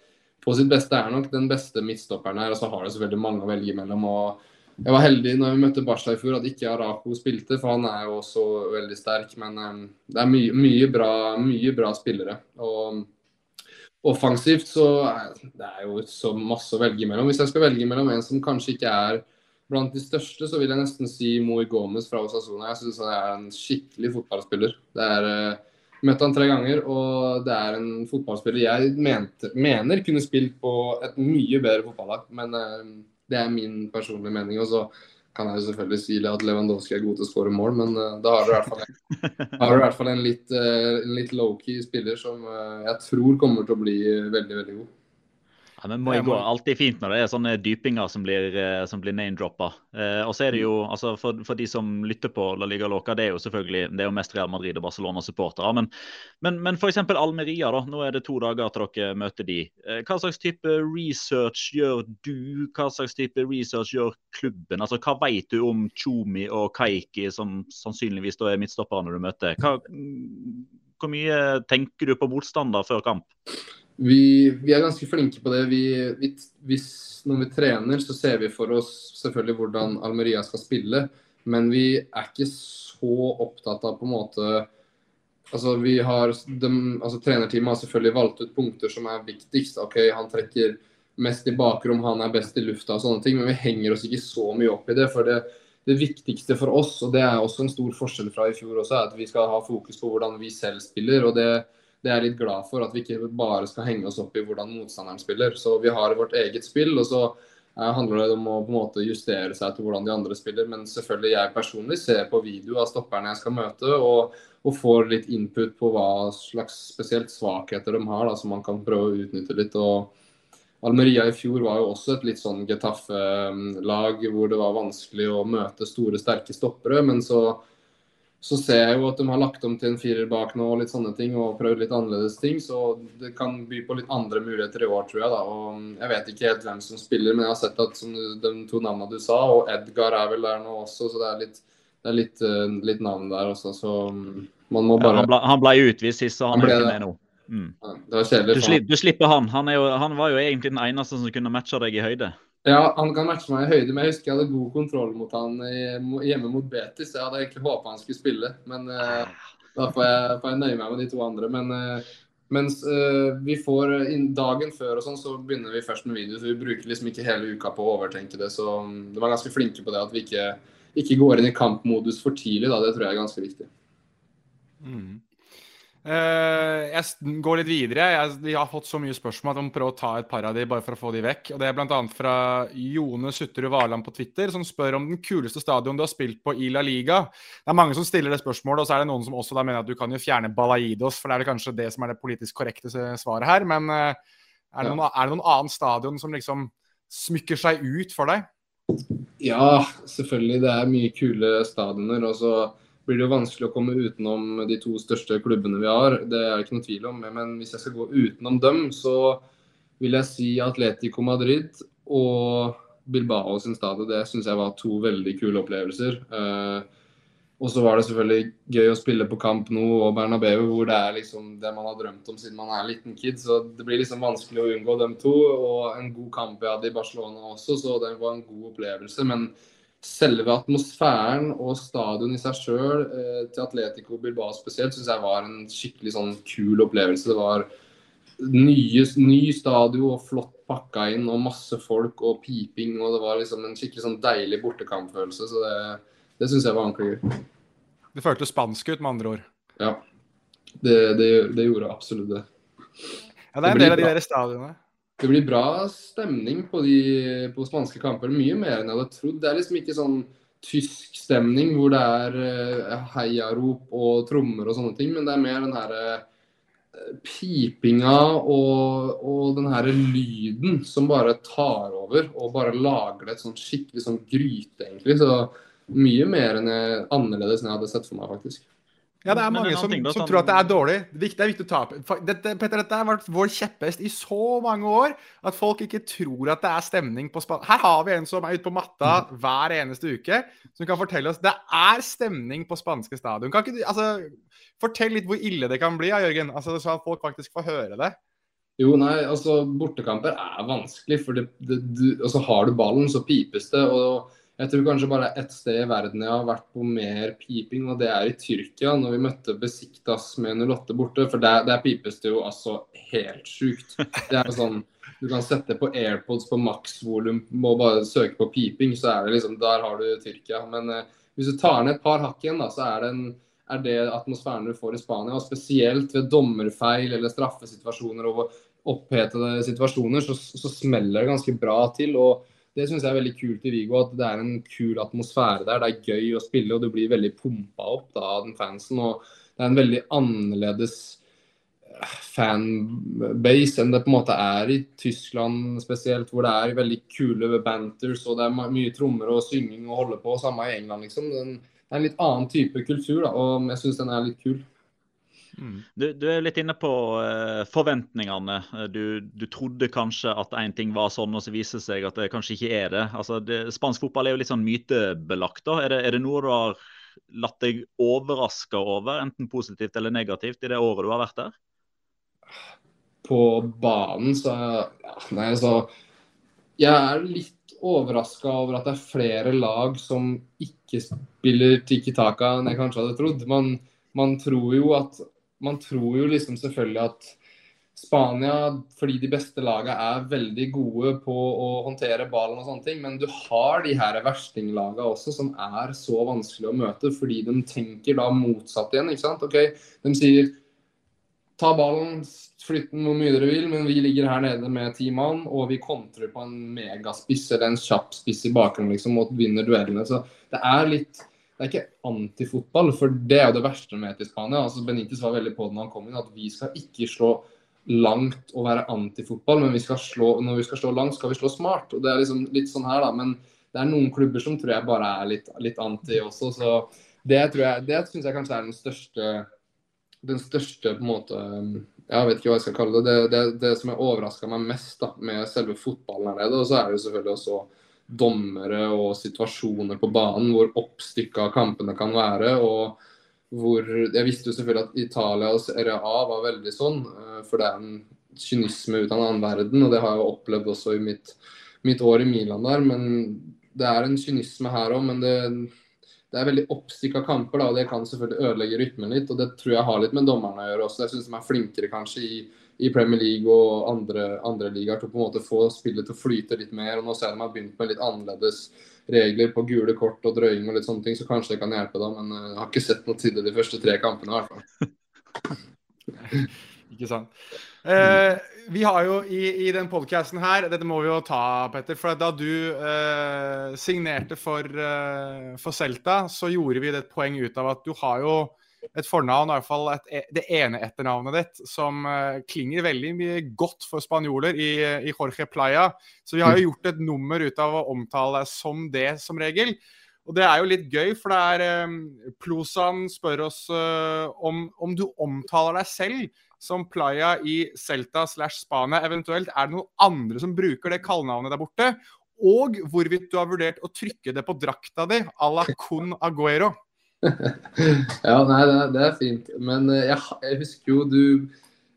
på sitt beste er nok den beste midtstopperen her. Og så har det selvfølgelig mange å velge mellom. og jeg var heldig når vi møtte Barca i fjor at ikke Arako spilte, for han er jo også veldig sterk. Men um, det er mye, mye, bra, mye, bra, spillere. Og offensivt så er det jo så masse å velge mellom. Hvis jeg skal velge mellom en som kanskje ikke er Blant de største så vil jeg nesten si Moi Gomez fra Osasona. Jeg syns han er en skikkelig fotballspiller. Det er uh, Møtt han tre ganger, og det er en fotballspiller jeg mente, mener kunne spilt på et mye bedre fotballag. Men uh, det er min personlige mening. Og så kan jeg jo selvfølgelig si at Lewandowski er god til å skåre mål, men uh, da har du i hvert fall en, i hvert fall en litt, litt low-key spiller som jeg tror kommer til å bli veldig, veldig god. Ja, men må gå alltid fint når det er sånne dypinger som blir, eh, som blir name-droppa. Eh, og så er det jo, mm. altså for, for, de som lytter på La Liga Loca, det er jo selvfølgelig det er jo mest Real Madrid og Barcelona-supportere. Men, men, men f.eks. Almeria, da. Nå er det to dager til dere møter de. Eh, hva slags type research gjør du? Hva slags type research gjør klubben? Altså, Hva vet du om Tjumi og Kaiki, som sannsynligvis da er midtstoppere når du møter? Hva, hvor mye tenker du på motstander før kamp? Vi, vi, er ganske flinke på det. Vi, vi, når vi trener, så ser vi for oss selvfølgelig hvordan Almeria skal spille. Men vi er ikke så opptatt av på en måte Altså, vi har, de, altså Trenerteamet har selvfølgelig valgt ut punkter som er viktigst. ok, Han trekker mest i bakrom, han er best i lufta og sånne ting. Men vi henger oss ikke så mye opp i det. For det, det viktigste for oss, og det er også en stor forskjell fra i fjor også, er at vi skal ha fokus på hvordan vi selv spiller. og det det er jeg litt glad for. At vi ikke bare skal henge oss opp i hvordan motstanderen spiller. Så vi har vårt eget spill, og så eh, handler det om å på en måte justere seg til hvordan de andre spiller. Men selvfølgelig jeg personlig ser på video av stopperne jeg skal møte, og, og får litt input på hva slags spesielt svakheter de har, da, som man kan prøve å utnytte litt. og Almeria i fjor var jo også et litt sånn Getafe-lag hvor det var vanskelig å møte store, sterke stoppere. Men så så ser jeg jo at de har lagt om til en firer bak nå og litt sånne ting, og prøvd litt annerledes ting. Så det kan by på litt andre muligheter i år, tror jeg. da, og Jeg vet ikke helt hvem som spiller, men jeg har sett at som de to navnene du sa, og Edgar er vel der nå også, så det er litt, det er litt, uh, litt navn der også. Så mm, man må bare ja, Han ble, han ble utvist sist, så han, han er ikke med nå. Mm. Ja, det var kjedelig. Du, slipper, du slipper han. Han, jo, han var jo egentlig den eneste som kunne matche deg i høyde. Ja, han kan matche meg i høyde, men jeg husker jeg hadde god kontroll mot han hjemme mot Betis. Jeg hadde egentlig håpa han skulle spille, men uh, da får jeg, får jeg, nøye meg med de to andre. Men uh, mens uh, vi får dagen før og sånn, så begynner vi først med video. Så vi bruker liksom ikke hele uka på å overtenke det. Så um, de var ganske flinke på det at vi ikke, ikke går inn i kampmodus for tidlig. Da. Det tror jeg er ganske viktig. Mm. Eh, jeg går litt videre. Jeg, har fått så mye spørsmål at jeg må prøve å ta et par av de bare for å få de vekk. Og Det er bl.a. fra Jone Sutterud Varland på Twitter, som spør om den kuleste stadion du har spilt på i La Liga. Det er mange som stiller det spørsmålet, og så er det noen som også da mener at du kan jo fjerne Balaidos, for det er det kanskje det som er det politisk korrekte svaret her. Men eh, er det, noen, er det noen annen stadion som liksom smykker seg ut for deg? Ja, selvfølgelig. Det er mye kule stadioner. Og så blir det jo vanskelig å komme utenom de to største klubbene vi har. Det er det ikke noe tvil om. Men hvis jeg skal gå utenom dem, så vil jeg si Atletico Madrid og Bilbao sin stadion. Det syns jeg var to veldig kule opplevelser. Eh, og så var det selvfølgelig gøy å spille på Camp Nou og Bernabeu, hvor det er liksom det man har drømt om siden man er liten kid. Så det blir liksom vanskelig å unngå dem to. Og en god kamp jeg hadde i Barcelona også, så det var en god opplevelse. Men selve atmosfæren og stadion i seg sjøl, eh, til Atletico Bilbao spesielt, syns jeg var en skikkelig sånn kul opplevelse. Det var nye, ny stadion og flott pakka inn og masse folk og piping. Og det var liksom en skikkelig sånn deilig bortekampfølelse. Så det, det syns jeg var ordentlig gøy. Det føltes spansk ut, med andre ord. Ja. Det, det, det gjorde absolutt det. Ja, det er en del av de der stadionene. Det blir bra stemning på, de, på spanske kamper. Mye mer enn jeg hadde trodd. Det er liksom ikke sånn tysk stemning hvor det er eh, heiarop og trommer og sånne ting, men det er mer den her eh, pipinga og, og den her lyden som bare tar over og bare lager det et sånn skikkelig sånn gryte, egentlig. Så mye mer enn jeg, annerledes enn jeg hadde sett for meg, faktisk. Ja, det er mange som, som tror at det er dårlig. Det er viktig, det er viktig å ta opp. Dette, Petter, dette har vært vår kjepphest i så mange år at folk ikke tror at det er stemning på Spania. Her har vi en som er ute på matta hver eneste uke, som kan fortelle oss det er stemning på spanske stadion. Kan ikke du altså, Fortell litt hvor ille det kan bli, ja, Jørgen. Altså, så at folk faktisk får høre det. Jo, nei, altså bortekamper er vanskelig, for det, det, du, altså, har du ballen, så pipes det. og jeg tror kanskje bare ett sted i verden jeg har vært på mer piping, og det er i Tyrkia, når vi møtte Besiktas med 08 borte. For der, der pipes det jo altså helt sjukt. Det er jo sånn Du kan sette på AirPods på maksvolum, må bare søke på piping, så er det liksom Der har du Tyrkia. Men eh, hvis du tar ned et par hakk igjen, da, så er det, en, er det atmosfæren du får i Spania. Og spesielt ved dommerfeil eller straffesituasjoner og opphetede situasjoner, så, så smeller det ganske bra til. og det syns jeg er veldig kult i Vigo, at det er en kul atmosfære der. Det er gøy å spille, og du blir veldig pumpa opp da, av den fansen. Og det er en veldig annerledes eh, fanbase enn det på en måte er i Tyskland spesielt, hvor det er veldig kule banters og det er mye trommer og synging å holde på. Samme i England, liksom. Det er en litt annen type kultur, da, og jeg syns den er litt kul. Du, du er litt inne på uh, forventningene. Du, du trodde kanskje at én ting var sånn, og så viser det seg at det kanskje ikke er det. Altså, det spansk fotball er jo litt sånn mytebelagt. da. Er det, er det noe du har latt deg overraske over, enten positivt eller negativt, i det året du har vært der? på banen, så ja, Nei, altså Jeg er litt overraska over at det er flere lag som ikke spiller Tiki Taka enn jeg kanskje hadde trodd. Man, man tror jo at Man tror jo liksom selvfølgelig at Spania, fordi de beste lagene er veldig gode på å håndtere ballen og sånne ting, men du har de her verstinglagene også som er så vanskelig å møte, fordi de tenker da motsatt igjen. ikke sant? Ok, De sier ta ballen, flytt den hvor mye dere vil, men vi ligger her nede med ti mann, og vi kontrer på en megaspiss eller en kjapp spiss i bakgrunnen liksom, og vinner duellene. Så det er litt Det er ikke antifotball, for det er jo det verste med Spania. Altså, Benitez var veldig på det når han kom inn, at vi skal ikke slå langt og være antifotball, men vi slå, når vi skal slå langt, skal vi slå smart. og Det er liksom litt sånn her, da. Men det er noen klubber som tror jeg bare er litt, litt anti også. Så det tror jeg, det syns jeg kanskje er den største den største på en måte Jeg vet ikke hva jeg skal kalle det. Det, det, det som har overraska meg mest da, med selve fotballen her nede. Og så er det jo selvfølgelig også dommere og situasjoner på banen hvor oppstykka kampene kan være. og hvor Jeg visste jo selvfølgelig at Italias RA var veldig sånn, eh, for det er en kynisme ut av en annen verden. og Det har jeg opplevd også i mitt, mitt år i Milan der. Men det er en kynisme her òg. Men det, det er veldig oppstykka kamper, da, og det kan selvfølgelig ødelegge rytmen litt. og Det tror jeg har litt med dommerne å gjøre også. Jeg syns de er flinkere kanskje i, i Premier League og andre, andre ligaer til å på en måte få spillet til å flyte litt mer. og Nå ser jeg de har begynt med litt annerledes regler på gule kort og drøying og litt sånne ting, så kanskje det kan hjelpe da. Men eh, jeg har ikke sett noe til det de første tre kampene i hvert fall. Ikke sant. Eh, vi har jo i, i den podkasten her Dette må vi jo ta, Petter. For da du eh, signerte for, eh, for Celta, så gjorde vi det et poeng ut av at du har jo et fornavn, i hvert fall et, e, det ene etternavnet ditt, som uh, klinger veldig mye godt for spanjoler i, i, Jorge Playa. Så vi har jo gjort et nummer ut av å omtale deg som det, som regel. Og det er jo litt gøy, for det er um, Plosan spør oss uh, om, om, du omtaler deg selv som Playa i Celta slash Spania. Eventuelt er det noen andre som bruker det kallenavnet der borte. Og hvorvidt du har vurdert å trykke det på drakta di à la Con Aguero. ja, nei, det, det, er fint. Men uh, jeg, jeg husker jo du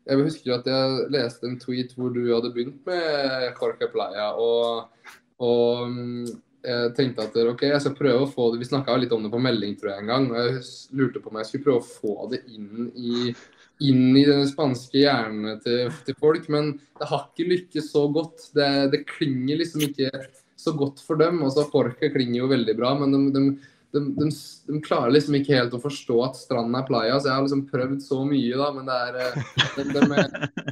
jeg husker jo at jeg leste en tweet hvor du hadde begynt med Jorge Playa. Og, og mm, jeg tenkte at ok, jeg skal prøve å få det Vi snakka litt om det på melding tror jeg en gang. og Jeg lurte på om jeg skulle prøve å få det inn i, inn i den spanske hjernen til, til, folk. Men det har ikke lykkes så godt. Det, det, klinger liksom ikke så godt for dem. Altså Jorge klinger jo veldig bra, men de, de, de, de, klarer liksom ikke helt å forstå at stranden er playa. Så jeg har liksom prøvd så mye, da, men det er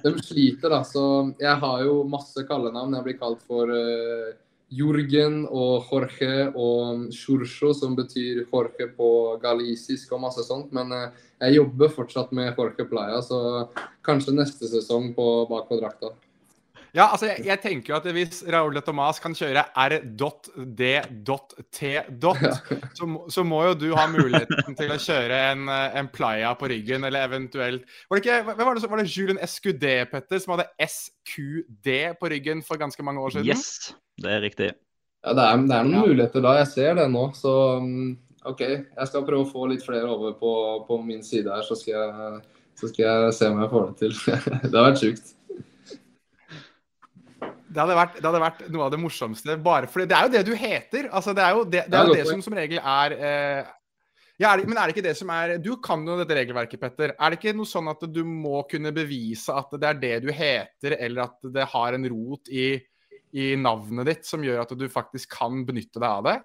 De, sliter, da. Så jeg har jo masse kallenavn. Jeg blir kalt for uh, Jorgen og Jorge og Sjurjo, som betyr Jorge på galisisk og masse sånt. Men uh, jeg jobber fortsatt med Jorge Playa, så kanskje neste sesong på bak på drakta. Ja, altså jeg, jeg, tenker jo at hvis Raúl de Tomàs kan kjøre R.D.T. Så, så, må jo du ha muligheten til å kjøre en, en playa på ryggen, eller eventuelt Var det ikke, var det, var det Julian SQD, Petter, som hadde SQD på ryggen for ganske mange år siden? Yes, det er riktig. Ja, det er, det er noen ja. muligheter da. Jeg ser det nå. Så mm, OK, jeg skal prøve å få litt flere over på, på min side her, så skal, jeg, så skal jeg se om jeg får det til. det har vært sjukt. Det hadde, vært, det hadde, vært, noe av det morsomste. bare fordi Det er jo det du heter. altså Det er jo det, det, er jo det som som regel er eh, ja, er det, Men er det ikke det som er Du kan jo dette regelverket, Petter. Er det ikke noe sånn at du må kunne bevise at det er det du heter, eller at det har en rot i, i navnet ditt som gjør at du faktisk kan benytte deg av det?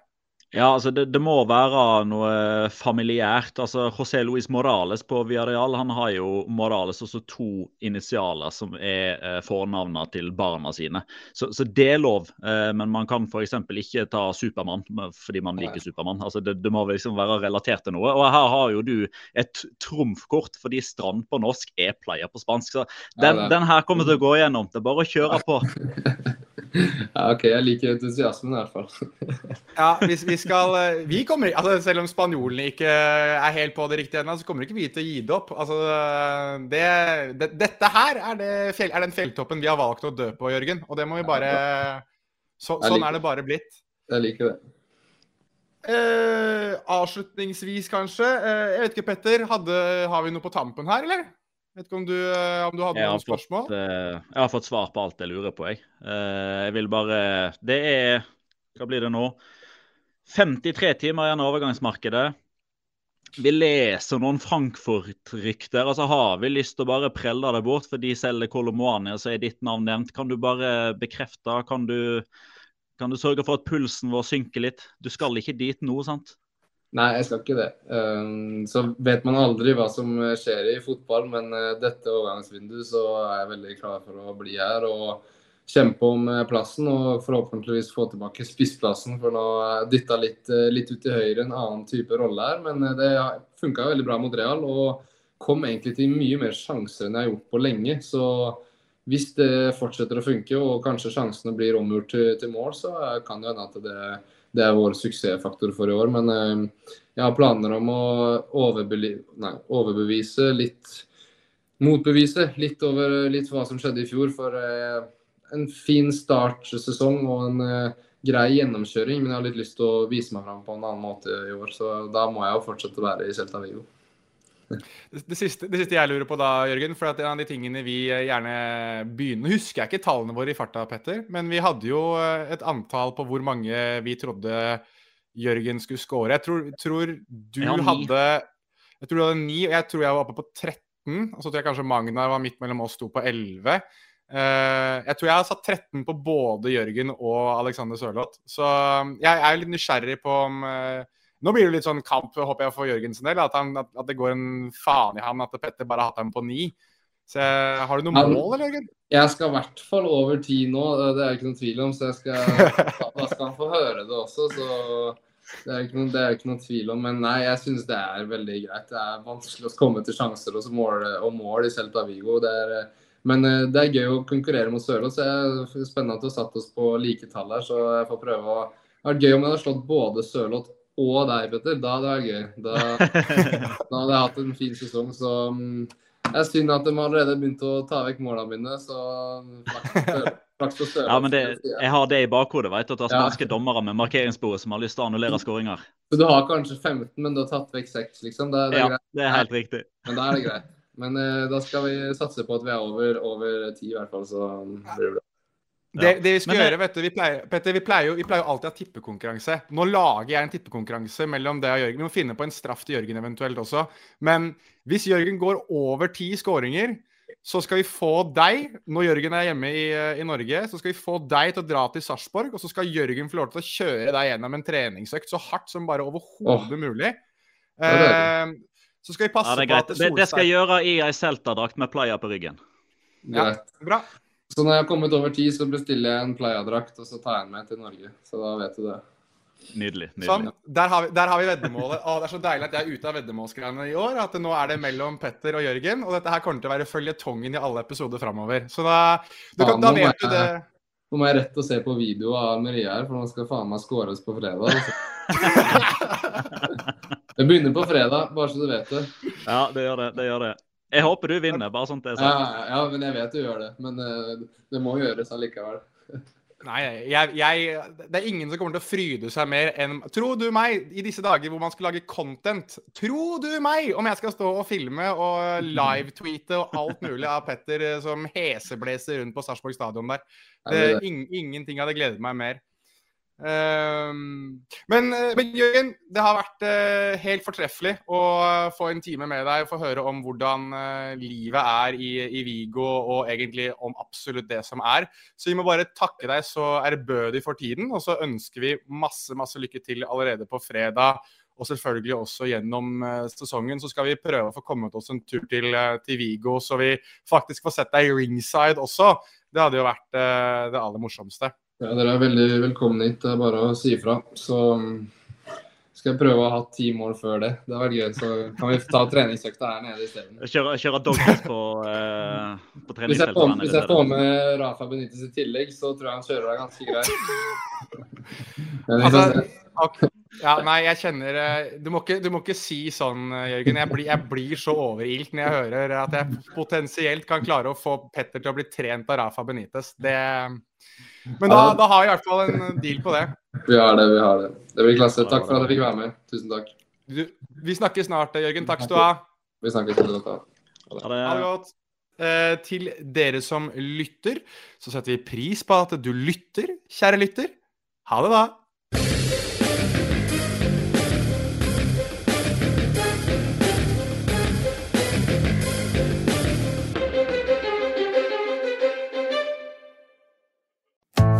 Ja, altså det, det, må være noe familiært. Altså José Luis Morales på Villarreal han har jo Morales også to initialer som er eh, fornavna til barna sine. Så, så, det er lov. Eh, men man kan f.eks. ikke ta Supermann fordi man liker Supermann. Altså det, det, må liksom være relatert til noe. Og her har jo du et trumfkort fordi Strand på norsk er player på spansk. Så den, ja, den her kommer til å gå igjennom. Det er bare å kjøre på. Ja, OK, jeg liker entusiasmen i hvert fall. ja, hvis vi skal eh, vi kommer, altså Selv om spanjolene ikke er helt på det riktige ennå, så kommer ikke vi til å gi det opp. Altså, det, det, dette her er, det, er, den fjelltoppen vi har valgt å dø på, Jørgen. Og det må vi bare så, Sånn er det bare blitt. Jeg liker det. Eh, avslutningsvis, kanskje. Eh, jeg vet ikke, Petter. Hadde, har vi noe på tampen her, eller? Vet ikke om du, eh, om du hadde noen spørsmål? Fått, uh, jeg har fått svar på alt jeg lurer på, jeg. Uh, jeg vil bare Det er Hva blir det nå? 53 timer igjen av overgangsmarkedet. Vi leser noen Frankfurt-rykter. altså Har vi lyst til å bare prelle det bort for de selger Kolomoani, så er ditt navn nevnt? Kan du bare bekrefte? Kan du, kan du sørge for at pulsen vår synker litt? Du skal ikke dit nå, sant? Nei, jeg skal ikke det. Um, så vet man aldri hva som skjer i fotball, men uh, dette overgangsvinduet så er jeg veldig klar for å bli her og kjempe om uh, plassen. Og forhåpentligvis få tilbake spissplassen, for nå er dytta litt, litt ut til høyre, en annen type rolle her. Men det funka veldig bra mot Real og kom egentlig til mye mer sjanser enn jeg har gjort på lenge. Så hvis det fortsetter å funke og kanskje sjansene blir omgjort til, til mål, så kan det hende at det det er vår suksessfaktor for i år. Men eh, jeg har planer om å nei, overbevise litt Motbevise litt over litt hva som skjedde i fjor. For eh, en fin startsesong og en eh, grei gjennomkjøring. Men jeg har litt lyst til å vise meg fram på en annen måte i år. Så da må jeg jo fortsette å være i Celta Vigo. Det siste, det siste, jeg lurer på da, Jørgen, for at en av de tingene vi gjerne begynner Nå husker jeg ikke tallene våre i farta, Petter, men vi hadde jo eh, et antall på hvor mange vi trodde Jørgen skulle score. Jeg tror, tror du hadde Jeg tror du hadde ni, og jeg tror jeg var oppe på 13. Og så tror jeg kanskje Magna var midt mellom oss to på 11. Uh, jeg tror jeg har satt 13 på både Jørgen og Alexander Sørloth. Så um, jeg er litt nysgjerrig på om Nå blir det litt sånn kamp håper jeg, for Jørgensen del. At, han, at, at, det går en faen i ham at Petter bare har hatt ham på ni. Så Har du noe mål, eller, Jørgen? Jeg skal i hvert fall over ti nå, det er ikke noen tvil om. Så jeg skal, da skal han få høre det også. så... Det er, ikke noe, det er ikke noen tvil om, men nei, jeg synes det er veldig greit. Det er vanskelig å komme til sjanser og mål, og mål i Celta Vigo. Det er, men eh, det er gøy å konkurrere mot Sørloth. så Det er spennende at du har satt oss på like tall her. så jeg får prøve å... Det hadde vært gøy om jeg hadde slått både Sørloth og deg, Petter. Da hadde det vært gøy. Da, da hadde jeg hatt en fin sesong. Så mm, det er synd at de allerede begynt å ta vekk målene mine. så flaks for Støre. Ja, men det, jeg har det i bakhodet. vet du, At det er spanske ja. dommere med markeringsbordet som har lyst til å annullere skåringer. Så du har kanskje 15, men du har tatt vekk 6, liksom? Det, det ja, greit. det er helt riktig. Men da er det greit. Men eh, da skal vi satse på at vi er over, over 10 i hvert fall, så blir det bra. Det, det, vi skal det... gjøre, vet du, vi pleier, Petter, vi pleier, jo, vi pleier jo alltid å ha tippekonkurranse. Nå lager jeg en tippekonkurranse mellom deg og Jørgen. Vi må finne på en straff til Jørgen eventuelt også. Men hvis Jørgen går over ti skåringer, så skal vi få deg, når Jørgen er hjemme i, i, Norge, så skal vi få deg til å dra til Sarpsborg. Og så skal Jørgen få lov til å kjøre deg gjennom en treningsøkt så hardt som bare overhodet oh. mulig. Eh, så skal vi passe ja, på at det, det, skal jeg gjøre i ei Celta-drakt med playa på ryggen. Ja, bra. Så når jeg har kommet over ti, så bestiller jeg en Playa-drakt, og så tar jeg den med til Norge. Så da vet du det. Nydelig. nydelig. Sånn, der har, vi, der har vi veddemålet. Å, det er så deilig at jeg er ute av veddemålsgreiene i år. At nå er det mellom Petter og Jørgen. Og dette her kommer til å være føljetongen i alle episoder framover. Så da, du kan, ja, da vet du det. Nå må jeg rett og se på video av Maria her, for nå skal faen meg skåres på fredag. Altså. det begynner på fredag, bare så du vet det. Ja, det gjør det. det gjør det. Jeg håper du vinner, bare sånn det er sagt. Ja, ja, men jeg vet du gjør det. Men uh, det må gjøres allikevel. Nei, jeg, jeg, det er ingen som kommer til å fryde seg mer enn Tro du meg, i disse dager hvor man skal lage content Tro du meg om jeg skal stå og filme og live-tweete og alt mulig av Petter eh, som hesebleser rundt på Sarpsborg stadion der. Det, ing, ingenting hadde gledet meg mer. Ehm, men, eh, men Jørgen, det har vært uh, helt fortreffelig å få en time med deg og få høre om hvordan uh, livet er i, i, Vigo, og egentlig om absolutt det som er. Så vi må bare takke deg så ærbødig for tiden, og så ønsker vi masse, masse lykke til allerede på fredag. Og selvfølgelig også gjennom sesongen så skal vi prøve å få kommet oss en tur til, til Vigo, så vi faktisk får sett deg i ringside også. Det hadde jo vært det aller morsomste. Ja, Dere er veldig velkomne hit. Det er bare å si ifra. Så mm, skal jeg prøve å ha ti mål før det. Det hadde vært gøy. Så kan vi ta treningsøkta her nede isteden. Kjøre, kjøre doggies på, uh, på treningsfeltet? Hvis, hvis jeg får med Rafa Benitez i tillegg, så tror jeg han kjører deg ganske greit. altså, ja, nei, jeg kjenner eh, du må, ikke, du må ikke si sånn, eh, Jørgen. Jeg blir, jeg blir, så overilt når jeg hører at jeg potensielt kan klare å få Petter til å bli trent av Rafa Benitez. Det men da, da, har vi i hvert fall en deal på det. Vi har det, vi har det. Det blir klasse. Takk for at jeg fikk være med. Tusen takk. Du, vi snakkes snart, Jørgen. Takk skal du ha. Vi snakkes. Ha det. Ha det godt. Eh, til dere som lytter, så setter vi pris på at du lytter, kjære lytter. Ha det, da.